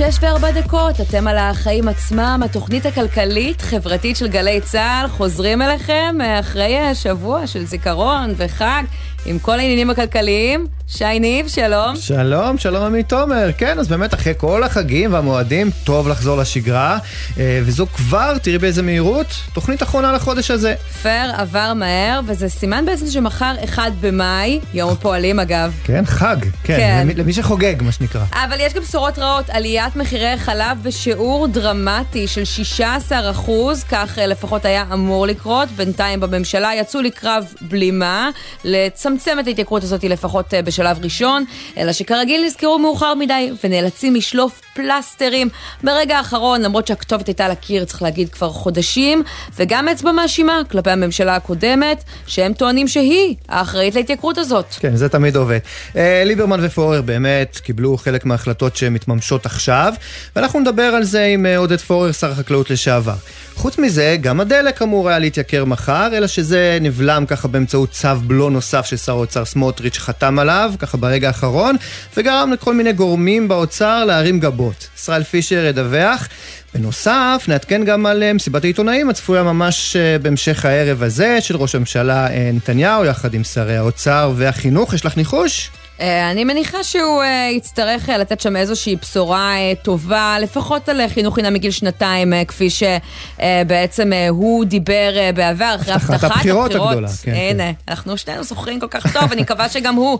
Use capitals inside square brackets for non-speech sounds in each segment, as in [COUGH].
שש וארבע דקות, אתם על החיים עצמם, התוכנית הכלכלית-חברתית של גלי צה"ל, חוזרים אליכם אחרי שבוע של זיכרון וחג, עם כל העניינים הכלכליים. שי ניב, שלום. שלום, שלום עמית תומר. כן, אז באמת אחרי כל החגים והמועדים, טוב לחזור לשגרה. אה, וזו כבר, תראי באיזה מהירות, תוכנית אחרונה לחודש הזה. פייר עבר מהר, וזה סימן בעצם שמחר 1 במאי, יום הפועלים אגב. כן, חג, כן, כן. למי, למי שחוגג, מה שנקרא. אבל יש גם בשורות רעות, עליית מחירי חלב בשיעור דרמטי של 16 אחוז, כך אה, לפחות היה אמור לקרות. בינתיים בממשלה יצאו לקרב בלימה, לצמצם את ההתייקרות הזאת לפחות אה, בשביל... בשלב ראשון, אלא שכרגיל נזכרו מאוחר מדי ונאלצים לשלוף פלסטרים ברגע האחרון, למרות שהכתובת הייתה על הקיר, צריך להגיד, כבר חודשים, וגם אצבע מאשימה כלפי הממשלה הקודמת, שהם טוענים שהיא האחראית להתייקרות הזאת. כן, זה תמיד עובד. אה, ליברמן ופורר באמת קיבלו חלק מההחלטות שמתממשות עכשיו, ואנחנו נדבר על זה עם אה, עודד פורר, שר החקלאות לשעבר. חוץ מזה, גם הדלק אמור היה להתייקר מחר, אלא שזה נבלם ככה באמצעות צו בלו נוסף ששר האוצר סמוטריץ' חתם עליו, ככה ברגע האחרון, וגרם לכל מיני גורמים באוצר להרים גבות. ישראל פישר ידווח. בנוסף, נעדכן גם על אה, מסיבת העיתונאים הצפויה ממש אה, בהמשך הערב הזה של ראש הממשלה אה, נתניהו, יחד עם שרי האוצר והחינוך. יש לך ניחוש? אה, אני מניחה שהוא אה, יצטרך אה, לתת שם איזושהי בשורה טובה, לפחות על חינוך חינם מגיל שנתיים, כפי שבעצם הוא דיבר בעבר, אחרי הבטחת הבחירות הגדולה. כן, הנה, כן. אנחנו שנינו זוכרים כל כך טוב, אני מקווה שגם הוא,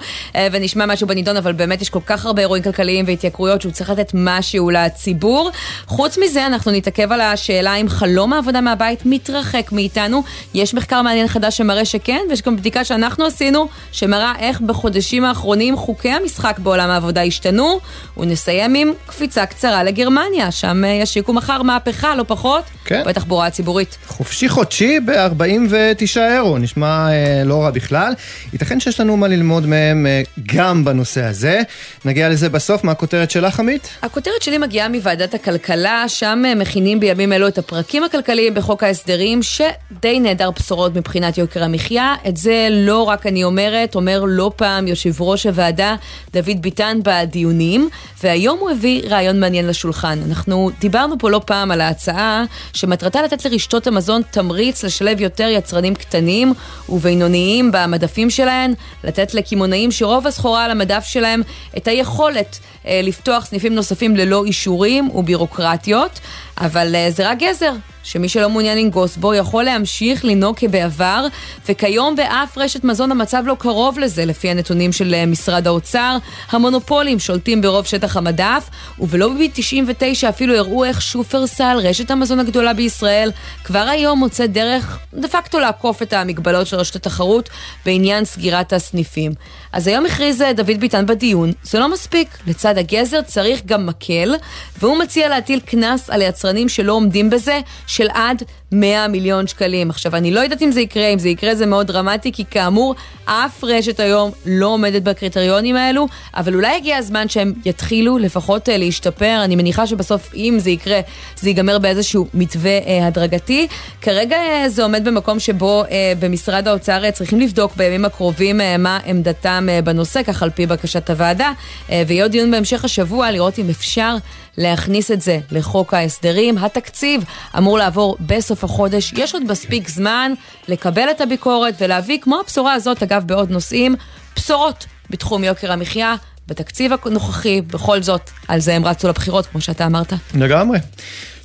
ונשמע משהו בנידון, אבל באמת יש כל כך הרבה אירועים כלכליים והתייקרויות שהוא צריך לתת משהו לציבור. חוץ מזה, אנחנו נתעכב על השאלה אם חלום העבודה מהבית מתרחק מאיתנו. יש מחקר מעניין חדש שמראה שכן, ויש גם בדיקה שאנחנו עשינו, שמראה איך בחודשים האחרונים האם חוקי המשחק בעולם העבודה השתנו, ונסיים עם קפיצה קצרה לגרמניה, שם אה, ישיקו מחר מהפכה, לא פחות, כן. בתחבורה הציבורית. חופשי חודשי ב-49 אירו, נשמע אה, לא רע בכלל. ייתכן שיש לנו מה ללמוד מהם אה, גם בנושא הזה. נגיע לזה בסוף, מה הכותרת שלך, עמית? הכותרת שלי מגיעה מוועדת הכלכלה, שם אה, מכינים בימים אלו את הפרקים הכלכליים בחוק ההסדרים, שדי נהדר בשורות מבחינת יוקר המחיה. את זה לא רק אני אומרת, אומר לא פעם יושב ראש הוועדה דוד ביטן בדיונים, והיום הוא הביא רעיון מעניין לשולחן. אנחנו דיברנו פה לא פעם על ההצעה שמטרתה לתת לרשתות המזון תמריץ לשלב יותר יצרנים קטנים ובינוניים במדפים שלהן, לתת לקמעונאים שרוב הסחורה על המדף שלהם את היכולת לפתוח סניפים נוספים ללא אישורים ובירוקרטיות, אבל אה, זה רק גזר. שמי שלא מעוניין לנגוס בו יכול להמשיך לנהוג כבעבר, וכיום באף רשת מזון המצב לא קרוב לזה, לפי הנתונים של אה, משרד האוצר. המונופולים שולטים ברוב שטח המדף, ובלובי 99 אפילו הראו איך שופרסל, רשת המזון הגדולה בישראל, כבר היום מוצאת דרך דה פקטו לעקוף את המגבלות של רשת התחרות בעניין סגירת הסניפים. אז היום הכריז אה, דוד ביטן בדיון, זה לא מספיק, לצד הגזר צריך גם מקל, והוא מציע להטיל קנס על יצרנים שלא עומדים בזה, של עד 100 מיליון שקלים. עכשיו, אני לא יודעת אם זה יקרה, אם זה יקרה זה מאוד דרמטי, כי כאמור, אף רשת היום לא עומדת בקריטריונים האלו, אבל אולי הגיע הזמן שהם יתחילו לפחות uh, להשתפר. אני מניחה שבסוף, אם זה יקרה, זה ייגמר באיזשהו מתווה uh, הדרגתי. כרגע uh, זה עומד במקום שבו uh, במשרד האוצר uh, צריכים לבדוק בימים הקרובים uh, מה עמדתם uh, בנושא, כך על פי בקשת הוועדה, uh, ויהיה עוד דיון בהמשך השבוע לראות אם אפשר להכניס את זה לחוק ההסדרים. התקציב אמור לעבור בסוף החודש. יש עוד מספיק זמן לקבל את הביקורת ולהביא, כמו הבשורה הזאת, אגב, בעוד נושאים, בשורות בתחום יוקר המחיה. בתקציב הנוכחי, בכל זאת, על זה הם רצו לבחירות, כמו שאתה אמרת. לגמרי.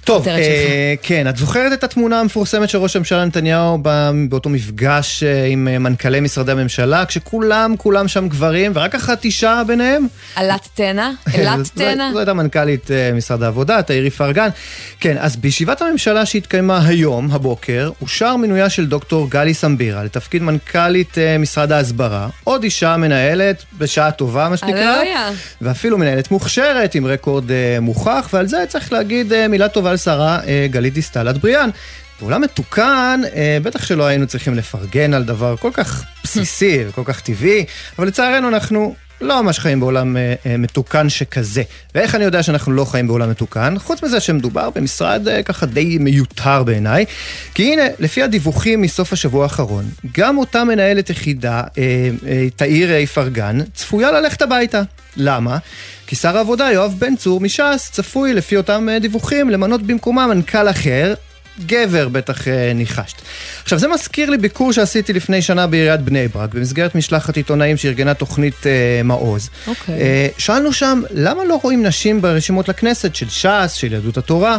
טוב, אה, כן, את זוכרת את התמונה המפורסמת של ראש הממשלה נתניהו באותו מפגש אה, עם אה, מנכ"לי משרדי הממשלה, כשכולם, כולם שם גברים, ורק אחת אישה ביניהם? אלת תנא? אלת [LAUGHS] תנא? זו הייתה מנכ"לית אה, משרד העבודה, תאירי פרגן. כן, אז בישיבת הממשלה שהתקיימה היום, הבוקר, אושר מינויה של דוקטור גלי סמבירה לתפקיד מנכ"לית משרד ההסברה. עוד אישה מנהלת, בשעה טובה, מה שנקרא. ואפילו מנהלת מוכשרת, עם רקורד מוכח, ועל זה צריך להגיד מילה טובה לשרה אה, גלית דיסטל אטבריאן. בעולם מתוקן, אה, בטח שלא היינו צריכים לפרגן על דבר כל כך בסיסי [LAUGHS] וכל כך טבעי, אבל לצערנו אנחנו לא ממש חיים בעולם אה, אה, מתוקן שכזה. ואיך אני יודע שאנחנו לא חיים בעולם מתוקן? חוץ מזה שמדובר במשרד אה, ככה די מיותר בעיניי. כי הנה, לפי הדיווחים מסוף השבוע האחרון, גם אותה מנהלת יחידה, אה, אה, תאיר איפרגן, צפויה ללכת הביתה. למה? כי שר העבודה יואב בן צור מש"ס צפוי לפי אותם דיווחים למנות במקומה מנכ"ל אחר, גבר בטח אה, ניחשת. עכשיו זה מזכיר לי ביקור שעשיתי לפני שנה בעיריית בני ברק, במסגרת משלחת עיתונאים שארגנה תוכנית אה, מעוז. אוקיי. אה, שאלנו שם, למה לא רואים נשים ברשימות לכנסת של ש"ס, של יהדות התורה?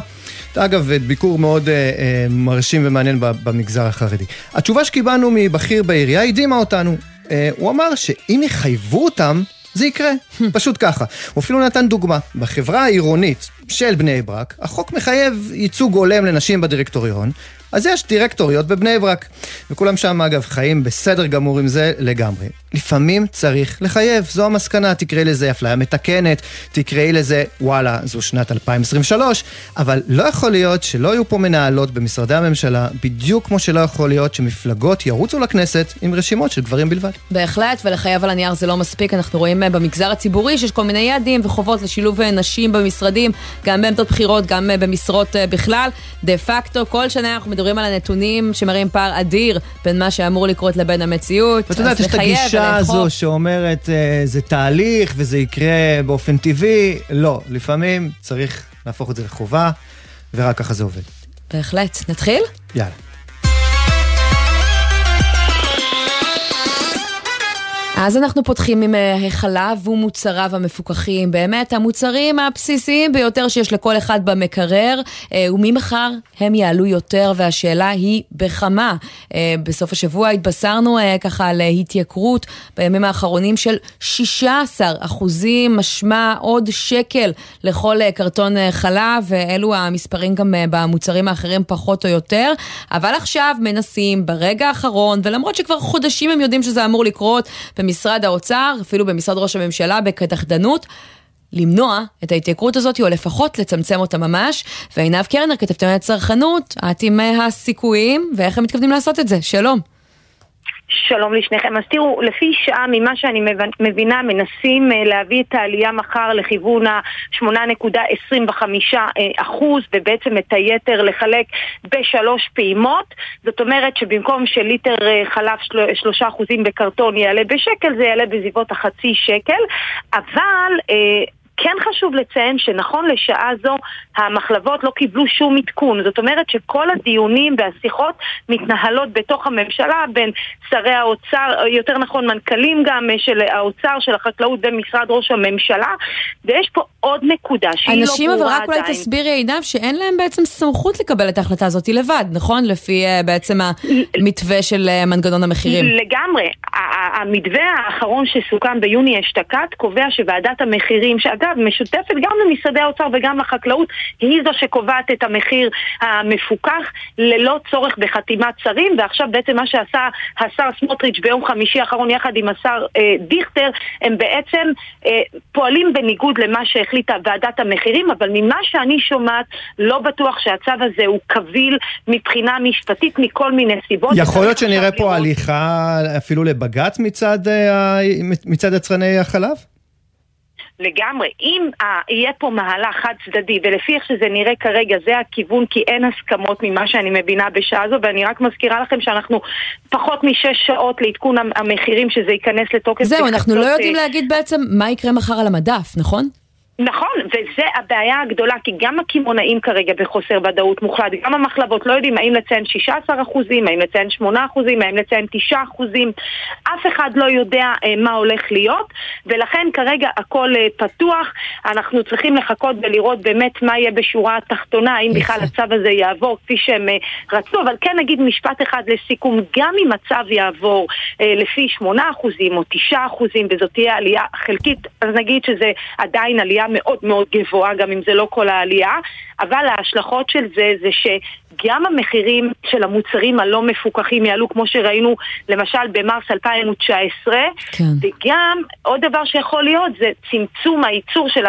אגב, ביקור מאוד אה, אה, מרשים ומעניין במגזר החרדי. התשובה שקיבלנו מבכיר בעירייה הדהימה אותנו. אה, הוא אמר שאם יחייבו אותם, זה יקרה, פשוט ככה. הוא אפילו נתן דוגמה. בחברה העירונית של בני ברק, החוק מחייב ייצוג הולם לנשים בדירקטוריון, אז יש דירקטוריות בבני ברק. וכולם שם, אגב, חיים בסדר גמור עם זה לגמרי. לפעמים צריך לחייב, זו המסקנה, תקראי לזה אפליה מתקנת, תקראי לזה, וואלה, זו שנת 2023, אבל לא יכול להיות שלא יהיו פה מנהלות במשרדי הממשלה, בדיוק כמו שלא יכול להיות שמפלגות ירוצו לכנסת עם רשימות של גברים בלבד. בהחלט, ולחייב על הנייר זה לא מספיק, אנחנו רואים אה, במגזר הציבורי שיש כל מיני יעדים וחובות לשילוב אה, נשים במשרדים, גם בעמדות בחירות, גם אה, במשרות בכלל. דה פקטו, כל שנה אנחנו מדברים על הנתונים שמראים פער אדיר בין מה שאמור לקרות לבין המציאות. ואת יודעת, יש את הגישה הזו שאומרת אה, זה תהליך וזה יקרה באופן טבעי. לא, לפעמים צריך להפוך את זה לחובה, ורק ככה זה עובד. בהחלט. נתחיל? יאללה. אז אנחנו פותחים עם אה, החלב ומוצריו המפוקחים, באמת המוצרים הבסיסיים ביותר שיש לכל אחד במקרר, אה, וממחר הם יעלו יותר, והשאלה היא בכמה. אה, בסוף השבוע התבשרנו ככה על התייקרות בימים האחרונים של 16 אחוזים, משמע עוד שקל לכל קרטון חלב, ואלו המספרים גם במוצרים האחרים פחות או יותר, אבל עכשיו מנסים ברגע האחרון, ולמרות שכבר חודשים הם יודעים שזה אמור לקרות, במשרד האוצר, אפילו במשרד ראש הממשלה, בקדחדנות. למנוע את ההתייקרות הזאת, או לפחות לצמצם אותה ממש. ועינב קרנר, כתבתם על צרכנות, את עם הסיכויים, ואיך הם מתכוונים לעשות את זה? שלום. שלום לשניכם. אז תראו, לפי שעה, ממה שאני מבינה, מנסים אה, להביא את העלייה מחר לכיוון ה-8.25 אה, אחוז, ובעצם את היתר לחלק בשלוש פעימות. זאת אומרת שבמקום שליטר אה, חלב שלושה אחוזים בקרטון יעלה בשקל, זה יעלה בסביבות החצי שקל. אבל... כן חשוב לציין שנכון לשעה זו המחלבות לא קיבלו שום עדכון. זאת אומרת שכל הדיונים והשיחות מתנהלות בתוך הממשלה בין שרי האוצר, יותר נכון מנכ"לים גם של האוצר, של החקלאות במשרד ראש הממשלה, ויש פה עוד נקודה שהיא לא ברורה עדיין. אנשים, אבל רק אולי תסבירי עינב שאין להם בעצם סמכות לקבל את ההחלטה הזאת לבד, נכון? לפי uh, בעצם המתווה של uh, מנגנון המחירים. לגמרי. המתווה האחרון שסוכם ביוני אשתקד קובע שוועדת המחירים, שאגב אגב, משותפת גם למשרדי האוצר וגם לחקלאות, היא זו שקובעת את המחיר המפוקח ללא צורך בחתימת שרים, ועכשיו בעצם מה שעשה השר סמוטריץ' ביום חמישי האחרון יחד עם השר אה, דיכטר, הם בעצם אה, פועלים בניגוד למה שהחליטה ועדת המחירים, אבל ממה שאני שומעת, לא בטוח שהצו הזה הוא קביל מבחינה משפטית מכל מיני סיבות. יכול להיות שנראה פה לראות... הליכה אפילו לבג"ץ מצד, אה, מצד יצרני החלב? לגמרי. אם uh, יהיה פה מהלך חד צדדי, ולפי איך שזה נראה כרגע, זה הכיוון, כי אין הסכמות ממה שאני מבינה בשעה זו, ואני רק מזכירה לכם שאנחנו פחות משש שעות לעדכון המחירים שזה ייכנס לתוקף. זהו, אנחנו לא יודעים להגיד בעצם מה יקרה מחר על המדף, נכון? נכון, וזה הבעיה הגדולה, כי גם הקמעונאים כרגע בחוסר ודאות מוחלט, גם המחלבות לא יודעים האם לציין 16 אחוזים, האם לציין 8 אחוזים, האם לציין 9 אחוזים, אף אחד לא יודע אה, מה הולך להיות, ולכן כרגע הכל אה, פתוח, אנחנו צריכים לחכות ולראות באמת מה יהיה בשורה התחתונה, האם בכלל הצו הזה יעבור כפי שהם אה, רצו, אבל כן נגיד משפט אחד לסיכום, גם אם הצו יעבור אה, לפי 8 אחוזים או 9 אחוזים, וזאת תהיה עלייה חלקית, אז נגיד שזה עדיין עלייה מאוד מאוד גבוהה, גם אם זה לא כל העלייה, אבל ההשלכות של זה זה שגם המחירים של המוצרים הלא מפוקחים יעלו, כמו שראינו למשל במרס 2019, כן. וגם עוד דבר שיכול להיות זה צמצום הייצור של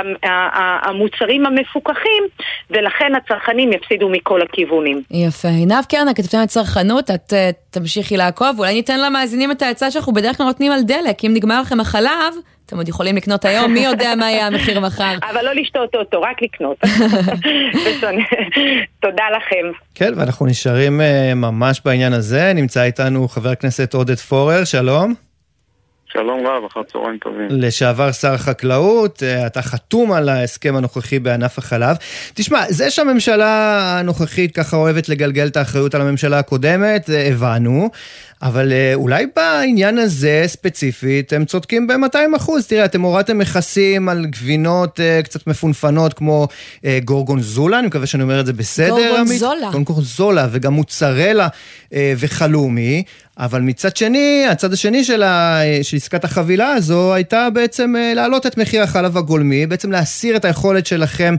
המוצרים המפוקחים, ולכן הצרכנים יפסידו מכל הכיוונים. יפה. עינב קרנה, כתבתם על צרכנות, את uh, תמשיכי לעקוב, אולי ניתן למאזינים את העצה שאנחנו בדרך כלל נותנים על דלק, אם נגמר לכם החלב, אתם עוד יכולים לקנות היום, מי יודע מה יהיה המחיר מחר. [LAUGHS] אבל לא לשתות אותו, רק לקנות. [LAUGHS] תודה לכם. כן, ואנחנו נשארים uh, ממש בעניין הזה. נמצא איתנו חבר הכנסת עודד פורר, שלום. שלום רב, אחר צהריים טובים. לשעבר שר החקלאות, אה, אתה חתום על ההסכם הנוכחי בענף החלב. תשמע, זה שהממשלה הנוכחית ככה אוהבת לגלגל את האחריות על הממשלה הקודמת, הבנו. אבל אה, אולי בעניין הזה ספציפית הם צודקים ב-200 אחוז. תראה, אתם הורדתם מכסים על גבינות uh, קצת מפונפנות כמו uh, גורגונזולה, אני מקווה שאני אומר את זה בסדר, גורגונזולה. גורגונזולה, וגם מוצרלה uh, וחלומי. אבל מצד שני, הצד השני של, ה, של עסקת החבילה הזו הייתה בעצם להעלות את מחיר החלב הגולמי, בעצם להסיר את היכולת שלכם,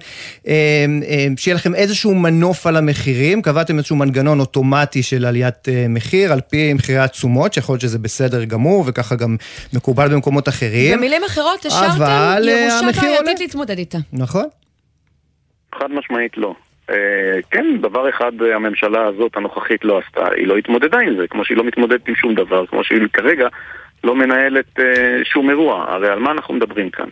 שיהיה לכם איזשהו מנוף על המחירים, קבעתם איזשהו מנגנון אוטומטי של עליית מחיר על פי מחירי התשומות, שיכול להיות שזה בסדר גמור, וככה גם מקובל במקומות אחרים. במילים אחרות, השארתם אה, ירושה בעייתית להתמודד איתה. נכון. חד משמעית לא. Uh, כן, דבר אחד הממשלה הזאת הנוכחית לא עשתה, היא לא התמודדה עם זה, כמו שהיא לא מתמודדת עם שום דבר, כמו שהיא כרגע לא מנהלת uh, שום אירוע. הרי על מה אנחנו מדברים כאן?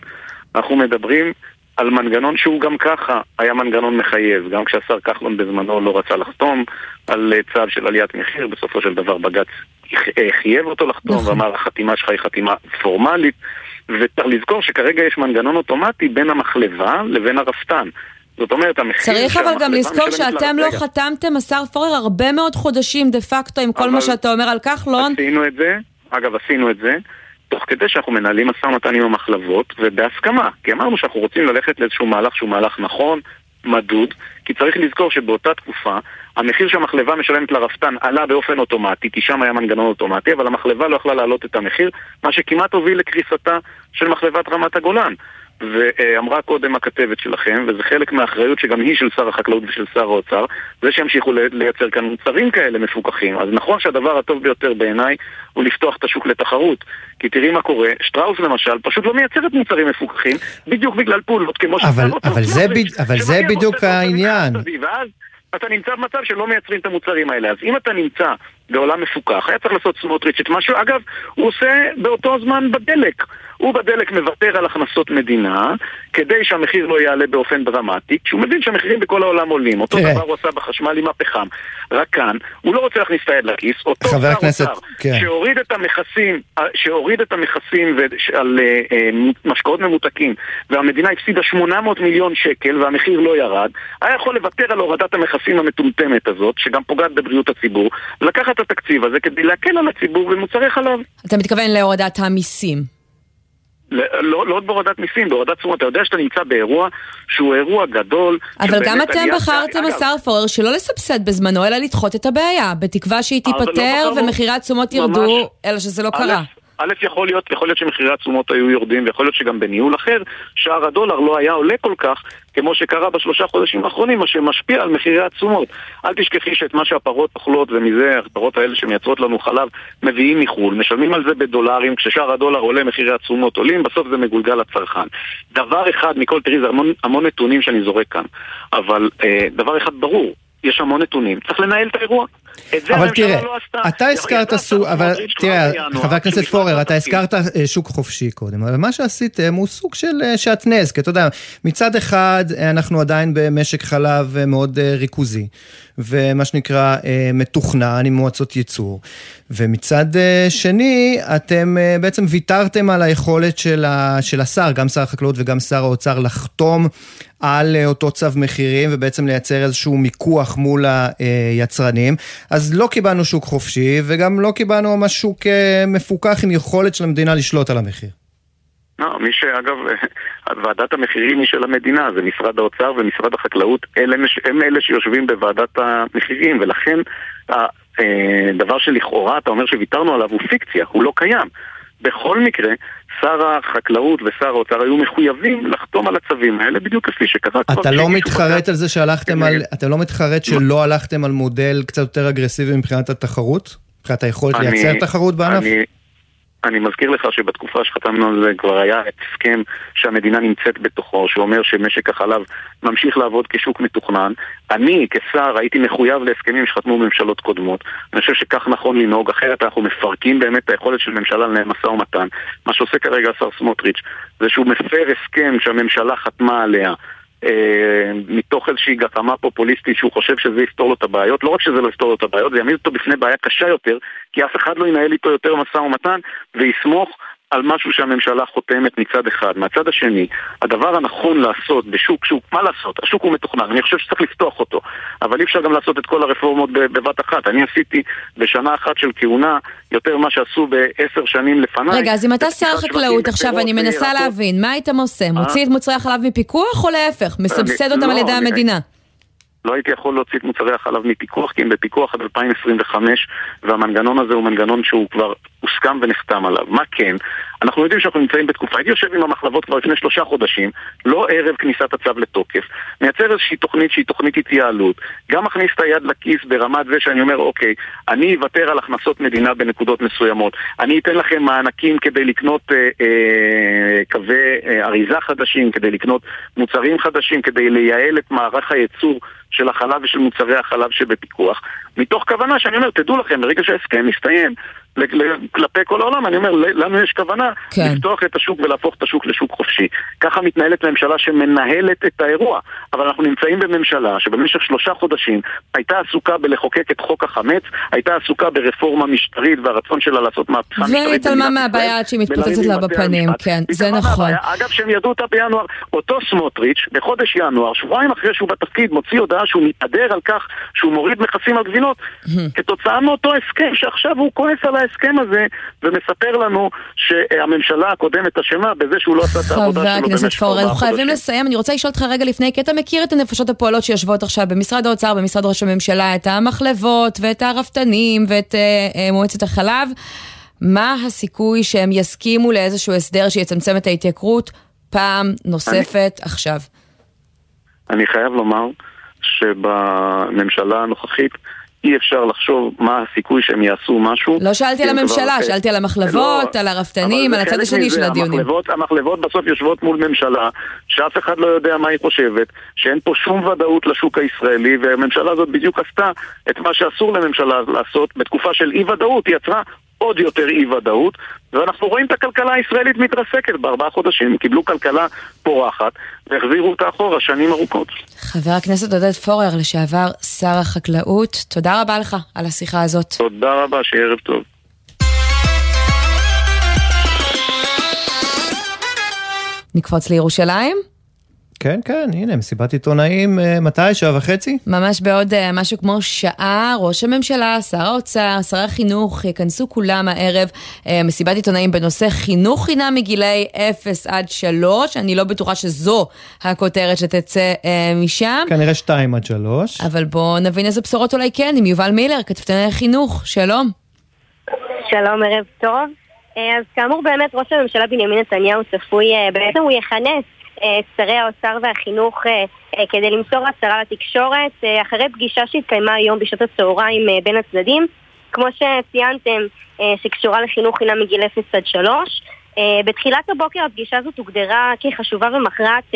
אנחנו מדברים על מנגנון שהוא גם ככה היה מנגנון מחייב, גם כשהשר כחלון בזמנו לא רצה לחתום על אה, צו של עליית מחיר, בסופו של דבר בג"ץ אה, חייב אותו לחתום נכון. ואמר החתימה שלך היא חתימה פורמלית וצריך לזכור שכרגע יש מנגנון אוטומטי בין המחלבה לבין הרפתן זאת אומרת, המחיר צריך אבל גם לזכור שאתם לא חתמתם, השר פורר, הרבה מאוד חודשים דה פקטו עם כל מה שאתה אומר על כחלון. עשינו את זה, אגב, עשינו את זה. תוך כדי שאנחנו מנהלים משא ומתן עם המחלבות, ובהסכמה, כי אמרנו שאנחנו רוצים ללכת לאיזשהו מהלך שהוא מהלך נכון, מדוד, כי צריך לזכור שבאותה תקופה המחיר שהמחלבה משלמת לרפתן עלה באופן אוטומטי, כי שם היה מנגנון אוטומטי, אבל המחלבה לא יכלה להעלות את המחיר, מה שכמעט הוביל לקריסתה של מחלבת רמת הגולן. ואמרה קודם הכתבת שלכם, וזה חלק מהאחריות שגם היא של שר החקלאות ושל שר האוצר, זה שימשיכו לייצר כאן מוצרים כאלה מפוקחים. אז נכון שהדבר הטוב ביותר בעיניי הוא לפתוח את השוק לתחרות. כי תראי מה קורה, שטראוס למשל פשוט לא מייצרת מוצרים מפוקחים, בדיוק בגלל פעולות כמו אבל, אבל זה, ב, אבל זה בדיוק העניין. ואז אתה נמצא במצב שלא מייצרים את המוצרים האלה. אז אם אתה נמצא בעולם מפוקח, היה צריך לעשות סמוטריץ' את משהו, אגב, הוא עושה באותו זמן בדלק. הוא בדלק מוותר על הכנסות מדינה כדי שהמחיר לא יעלה באופן דרמטי, כשהוא מבין שהמחירים בכל העולם עולים. אותו דבר הוא עשה בחשמל עם הפחם. רק כאן, הוא לא רוצה להכניס את היד לכיס. אותו שר אוצר כן. שהוריד את המכסים, שהוריד את המכסים על אה, אה, משקאות ממותקים, והמדינה הפסידה 800 מיליון שקל והמחיר לא ירד, היה יכול לוותר על הורדת המכסים המטומטמת הזאת, שגם פוגעת בבריאות הציבור, ולקחת את התקציב הזה כדי להקל על הציבור במוצרי חלב. אתה מתכוון להורדת המיסים. לא, לא בהורדת מיסים, בהורדת תשומות. אתה יודע שאתה נמצא באירוע שהוא אירוע גדול. אבל גם אתם בחרתם, השר פורר, שלא לסבסד בזמנו, אלא לדחות את הבעיה, בתקווה שהיא לא תיפתר ומחירי התשומות ירדו, אלא שזה לא קרה. א', יכול להיות, יכול להיות שמחירי התשומות היו יורדים, ויכול להיות שגם בניהול אחר, שער הדולר לא היה עולה כל כך, כמו שקרה בשלושה חודשים האחרונים, מה שמשפיע על מחירי התשומות. אל תשכחי שאת מה שהפרות אוכלות, ומזה הפרות האלה שמייצרות לנו חלב, מביאים מחו"ל, משלמים על זה בדולרים, כששער הדולר עולה, מחירי התשומות עולים, בסוף זה מגולגל לצרכן. דבר אחד מכל, תראי, זה המון, המון נתונים שאני זורק כאן, אבל אה, דבר אחד ברור, יש המון נתונים, צריך לנהל את האירוע. אבל תראה, לא אתה הזכרת סוג, אבל תראה, חבר הכנסת פורר, אתה הזכרת אה, שוק חופשי קודם, אבל מה שעשיתם הוא סוג של אה, שעטנז, כי אתה יודע, מצד אחד אה, אנחנו עדיין במשק חלב מאוד ריכוזי, ומה שנקרא מתוכנן עם מועצות ייצור, ומצד שני, אתם בעצם ויתרתם על היכולת של, השר, גם שר החקלאות וגם שר האוצר, לחתום על אותו צו מחירים ובעצם לייצר איזשהו מיקוח מול היצרנים. אז לא קיבלנו שוק חופשי, וגם לא קיבלנו ממש שוק אה, מפוקח עם יכולת של המדינה לשלוט על המחיר. לא, מי שאגב, [LAUGHS] ועדת המחירים היא של המדינה, זה משרד האוצר ומשרד החקלאות, אלה, הם אלה שיושבים בוועדת המחירים, ולכן הדבר אה, שלכאורה אתה אומר שוויתרנו עליו הוא פיקציה, הוא לא קיים. בכל מקרה, שר החקלאות ושר האוצר היו מחויבים לחתום על הצווים האלה, בדיוק כפי שקרה כבר. אתה לא מתחרט על זה שהלכתם על... אתה לא מתחרט שלא הלכתם על מודל קצת יותר אגרסיבי מבחינת התחרות? מבחינת היכולת לייצר תחרות בענף? אני מזכיר לך שבתקופה שחתמנו על זה כבר היה הסכם שהמדינה נמצאת בתוכו, שאומר שמשק החלב ממשיך לעבוד כשוק מתוכנן. אני כשר הייתי מחויב להסכמים שחתמו ממשלות קודמות. אני חושב שכך נכון לנהוג, אחרת אנחנו מפרקים באמת את היכולת של ממשלה לנהל משא ומתן. מה שעושה כרגע השר סמוטריץ' זה שהוא מפר הסכם שהממשלה חתמה עליה. אה, מתוך איזושהי גחמה פופוליסטית שהוא חושב שזה יפתור לו את הבעיות. לא רק שזה לא יפתור לו את הבעיות, זה יעמיד אותו בפני בעיה קשה יותר, כי אף אחד לא ינהל איתו יותר משא ומתן ויסמוך על משהו שהממשלה חותמת מצד אחד. מהצד השני, הדבר הנכון לעשות בשוק, שוק, מה לעשות? השוק הוא מתוכנן, אני חושב שצריך לפתוח אותו, אבל אי אפשר גם לעשות את כל הרפורמות בבת אחת. אני עשיתי בשנה אחת של כהונה יותר ממה שעשו בעשר שנים לפניי. רגע, אז אם אתה שר החקלאות עכשיו, אני מנסה להבין, מה היית עושה? אה? מוציא את מוצרי החלב מפיקוח או להפך? מסבסד אותם על ידי לא, המדינה? לא הייתי יכול להוציא את מוצרי החלב מפיקוח, כי הם בפיקוח עד 2025, והמנגנון הזה הוא מנגנון שהוא כבר הוסכם ונחתם עליו. מה כן? אנחנו יודעים שאנחנו נמצאים בתקופה, הייתי יושב עם המחלבות כבר לפני שלושה חודשים, לא ערב כניסת הצו לתוקף, מייצר איזושהי תוכנית שהיא תוכנית התייעלות, גם מכניס את היד לכיס ברמת זה שאני אומר, אוקיי, אני אוותר על הכנסות מדינה בנקודות מסוימות, אני אתן לכם מענקים כדי לקנות אה, אה, קווי אה, אריזה חדשים, כדי לקנות מוצרים חדשים, כדי לייעל את מערך הייצור של החלב ושל מוצרי החלב שבפיקוח, מתוך כוונה שאני אומר, תדעו לכם, ברגע שההסכם מסתיים, כלפי כל העולם, אני אומר, לנו יש כוונה כן. לפתוח את השוק ולהפוך את השוק לשוק חופשי. ככה מתנהלת ממשלה שמנהלת את האירוע. אבל אנחנו נמצאים בממשלה שבמשך שלושה חודשים הייתה עסוקה בלחוקק את חוק החמץ, הייתה עסוקה ברפורמה משטרית והרצון שלה לעשות מהפכה משטרית. והתעלמה מהבעיה עד שהיא מתפוצצת לה בפנים, כן, זה נכון. אגב, שהם ידעו אותה בינואר, אותו סמוטריץ', בחודש ינואר, שבועיים אחרי שהוא בתפקיד, מוציא הודעה שהוא מתהדר על כך שהוא מוריד מכסים על גבינות, כתוצאה מאותו הסכם שעכשיו הוא כועס על ההסכם הזה ומספר לנו שהממשלה הקודמת אשמה בזה שהוא לא עשה את העבודה שלו במשך ארבעה חודשים. חבר הכנסת פורר, אנחנו חייבים לסיים. אני רוצה לשאול אותך רגע לפני, כי אתה מכיר את הנפשות הפועלות שיושבות עכשיו במשרד האוצר, במשרד ראש הממשלה, את המחלבות ואת הרפתנים ואת uh, מועצת החלב. מה הסיכוי שהם יסכימו לאיזשהו הסדר שיצמצם את ההתייקרות פעם נוספת אני, עכשיו? אני חייב לומר שבממשלה הנוכחית אי אפשר לחשוב מה הסיכוי שהם יעשו משהו. לא שאלתי על הממשלה, שאלתי על המחלבות, לא, על הרפתנים, על הצד השני של הדיונים. המחלבות, המחלבות בסוף יושבות מול ממשלה שאף אחד לא יודע מה היא חושבת, שאין פה שום ודאות לשוק הישראלי, והממשלה הזאת בדיוק עשתה את מה שאסור לממשלה לעשות בתקופה של אי ודאות, היא יצרה עוד יותר אי ודאות, ואנחנו רואים את הכלכלה הישראלית מתרסקת בארבעה חודשים. קיבלו כלכלה פורחת והחזירו אותה אחורה שנים ארוכות. חבר הכנסת עודד פורר, לשעבר שר החקלאות, תודה רבה לך על השיחה הזאת. תודה רבה, שיהיה ערב טוב. נקפוץ לירושלים? כן, כן, הנה, מסיבת עיתונאים, אה, מתי? שעה וחצי? ממש בעוד אה, משהו כמו שעה, ראש הממשלה, שר האוצר, שר החינוך, יכנסו כולם הערב אה, מסיבת עיתונאים בנושא חינוך חינם מגילאי 0 עד 3. אני לא בטוחה שזו הכותרת שתצא משם. כנראה 2 עד 3. אבל בואו נבין איזה בשורות אולי כן, עם יובל מילר, כתבתני חינוך, שלום. שלום, ערב טוב. אז כאמור באמת ראש הממשלה בנימין נתניהו צפוי, בעצם הוא יכנס שרי האוצר והחינוך אה, אה, כדי למסור הצהרה לתקשורת אחרי פגישה שהתקיימה היום בשעות הצהריים בין הצדדים כמו שציינתם, שקשורה לחינוך חינם מגיל 0 עד 3 בתחילת הבוקר הפגישה הזאת הוגדרה כחשובה ומכרעת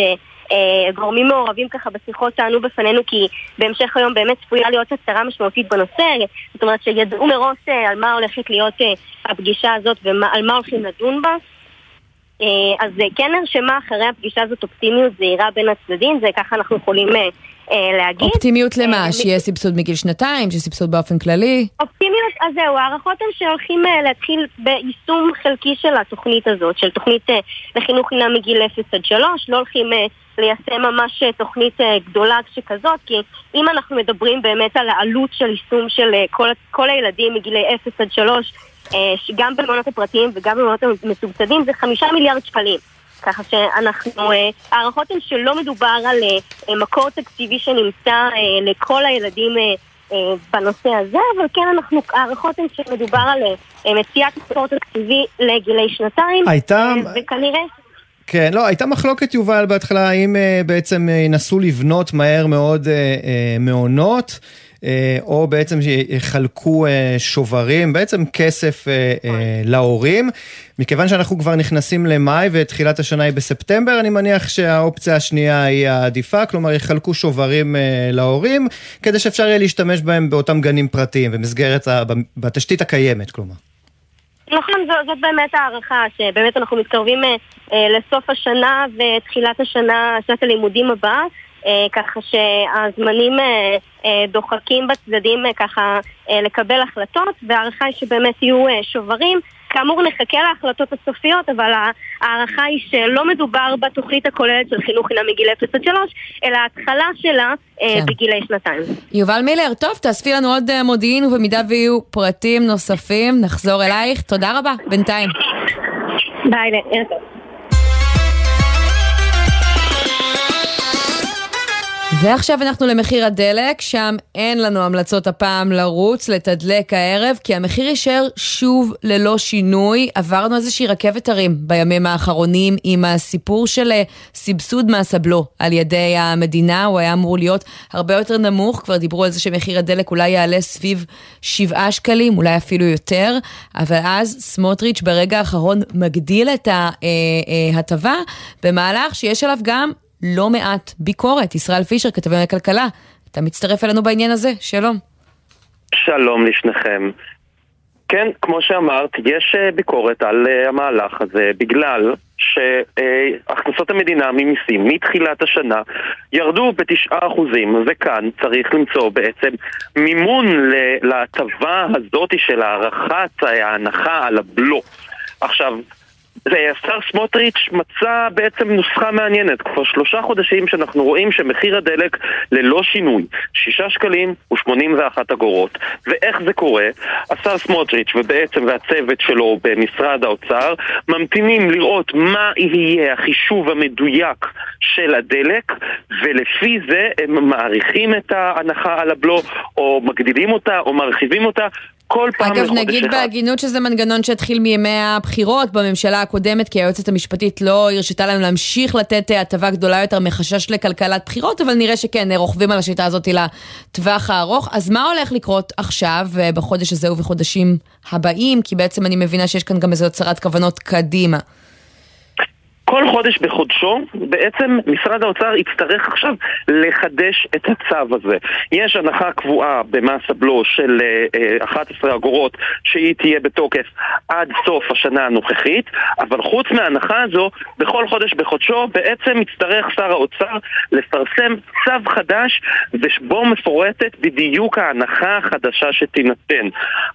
גורמים מעורבים ככה בשיחות טענו בפנינו כי בהמשך היום באמת צפויה להיות הצהרה משמעותית בנושא. זאת אומרת שידעו מראש על מה הולכת להיות הפגישה הזאת ועל מה הולכים לדון בה. אה, אז כן נרשמה אחרי הפגישה הזאת אופטימיות זהירה בין הצדדים, זה ככה אנחנו יכולים אה, אה, להגיד. אופטימיות למה? שיהיה סבסוד מגיל שנתיים? שיהיה סבסוד באופן כללי? אופטימיות, אז זהו, הערכות הן שהולכים להתחיל ביישום חלקי של התוכנית הזאת, של תוכנית לחינוך חינם מגיל 0 עד 3, לא הולכים ליישם ממש תוכנית גדולה שכזאת, כי אם אנחנו מדברים באמת על העלות של יישום של כל, כל הילדים מגילי 0 עד 3, אה, גם במעונות הפרטיים וגם במעונות המסובסדים זה חמישה מיליארד שקלים. ככה שאנחנו, אה, הערכות הן שלא מדובר על אה, מקור תקציבי שנמצא לכל הילדים בנושא הזה, אבל כן אנחנו, הערכות הן שמדובר על מציאת מקור תקציבי לגילי שנתיים. הייתה... וכנראה... כן, לא, הייתה מחלוקת יובל בהתחלה, האם בעצם ינסו לבנות מהר מאוד מעונות. אה, או בעצם יחלקו אה, שוברים, בעצם כסף אה, להורים. מכיוון שאנחנו כבר נכנסים למאי ותחילת השנה היא בספטמבר, אני מניח שהאופציה השנייה היא העדיפה, כלומר יחלקו שוברים להורים, כדי שאפשר יהיה להשתמש בהם באותם גנים פרטיים, במסגרת, בתשתית הקיימת, כלומר. נכון, זאת, זאת באמת הערכה, שבאמת אנחנו מתקרבים אה, לסוף השנה ותחילת השנה, שנת הלימודים הבאה. אה, ככה שהזמנים אה, אה, דוחקים בצדדים ככה לקבל החלטות, והערכה היא שבאמת יהיו שוברים. כאמור נחכה להחלטות הסופיות, אבל ההערכה היא שלא מדובר בתוכנית הכוללת של חינוך חינם מגיל 0 עד 3, אלא ההתחלה שלה כן. בגילי שנתיים. יובל מילר, טוב, תאספי לנו עוד מודיעין, ובמידה ויהיו פרטים נוספים, נחזור אלייך. תודה רבה, בינתיים. ביי, ערב טוב. ועכשיו אנחנו למחיר הדלק, שם אין לנו המלצות הפעם לרוץ, לתדלק הערב, כי המחיר יישאר שוב ללא שינוי. עברנו איזושהי רכבת הרים בימים האחרונים עם הסיפור של אה, סבסוד מס הבלו על ידי המדינה, הוא היה אמור להיות הרבה יותר נמוך, כבר דיברו על זה שמחיר הדלק אולי יעלה סביב 7 שקלים, אולי אפילו יותר, אבל אז סמוטריץ' ברגע האחרון מגדיל את ההטבה, אה, אה, במהלך שיש עליו גם לא מעט ביקורת. ישראל פישר, כתבי הכלכלה, אתה מצטרף אלינו בעניין הזה, שלום. שלום לשניכם. כן, כמו שאמרת, יש אה, ביקורת על אה, המהלך הזה בגלל שהכנסות המדינה ממיסים מתחילת השנה ירדו בתשעה אחוזים, וכאן צריך למצוא בעצם מימון להטבה הזאת של הארכת ההנחה על הבלו. עכשיו, השר סמוטריץ' מצא בעצם נוסחה מעניינת. כבר שלושה חודשים שאנחנו רואים שמחיר הדלק ללא שינוי, שישה שקלים ושמונים ואחת אגורות. ואיך זה קורה? השר סמוטריץ' ובעצם והצוות שלו במשרד האוצר ממתינים לראות מה יהיה החישוב המדויק של הדלק, ולפי זה הם מעריכים את ההנחה על הבלו, או מגדילים אותה, או מרחיבים אותה, כל פעם אגב, נגיד אחד. בהגינות שזה מנגנון שהתחיל מימי הבחירות בממשלה הקודמת, כי היועצת המשפטית לא הרשתה להם להמשיך לתת אה, הטבה גדולה יותר מחשש לכלכלת בחירות, אבל נראה שכן, רוכבים על השיטה הזאת לטווח הארוך. אז מה הולך לקרות עכשיו, אה, בחודש הזה ובחודשים הבאים? כי בעצם אני מבינה שיש כאן גם איזו הצהרת כוונות קדימה. כל חודש בחודשו, בעצם משרד האוצר יצטרך עכשיו לחדש את הצו הזה. יש הנחה קבועה במס הבלו של 11 אה, אגורות שהיא תהיה בתוקף עד סוף השנה הנוכחית, אבל חוץ מההנחה הזו, בכל חודש בחודשו בעצם יצטרך שר האוצר לפרסם צו חדש ושבו מפורטת בדיוק ההנחה החדשה שתינתן.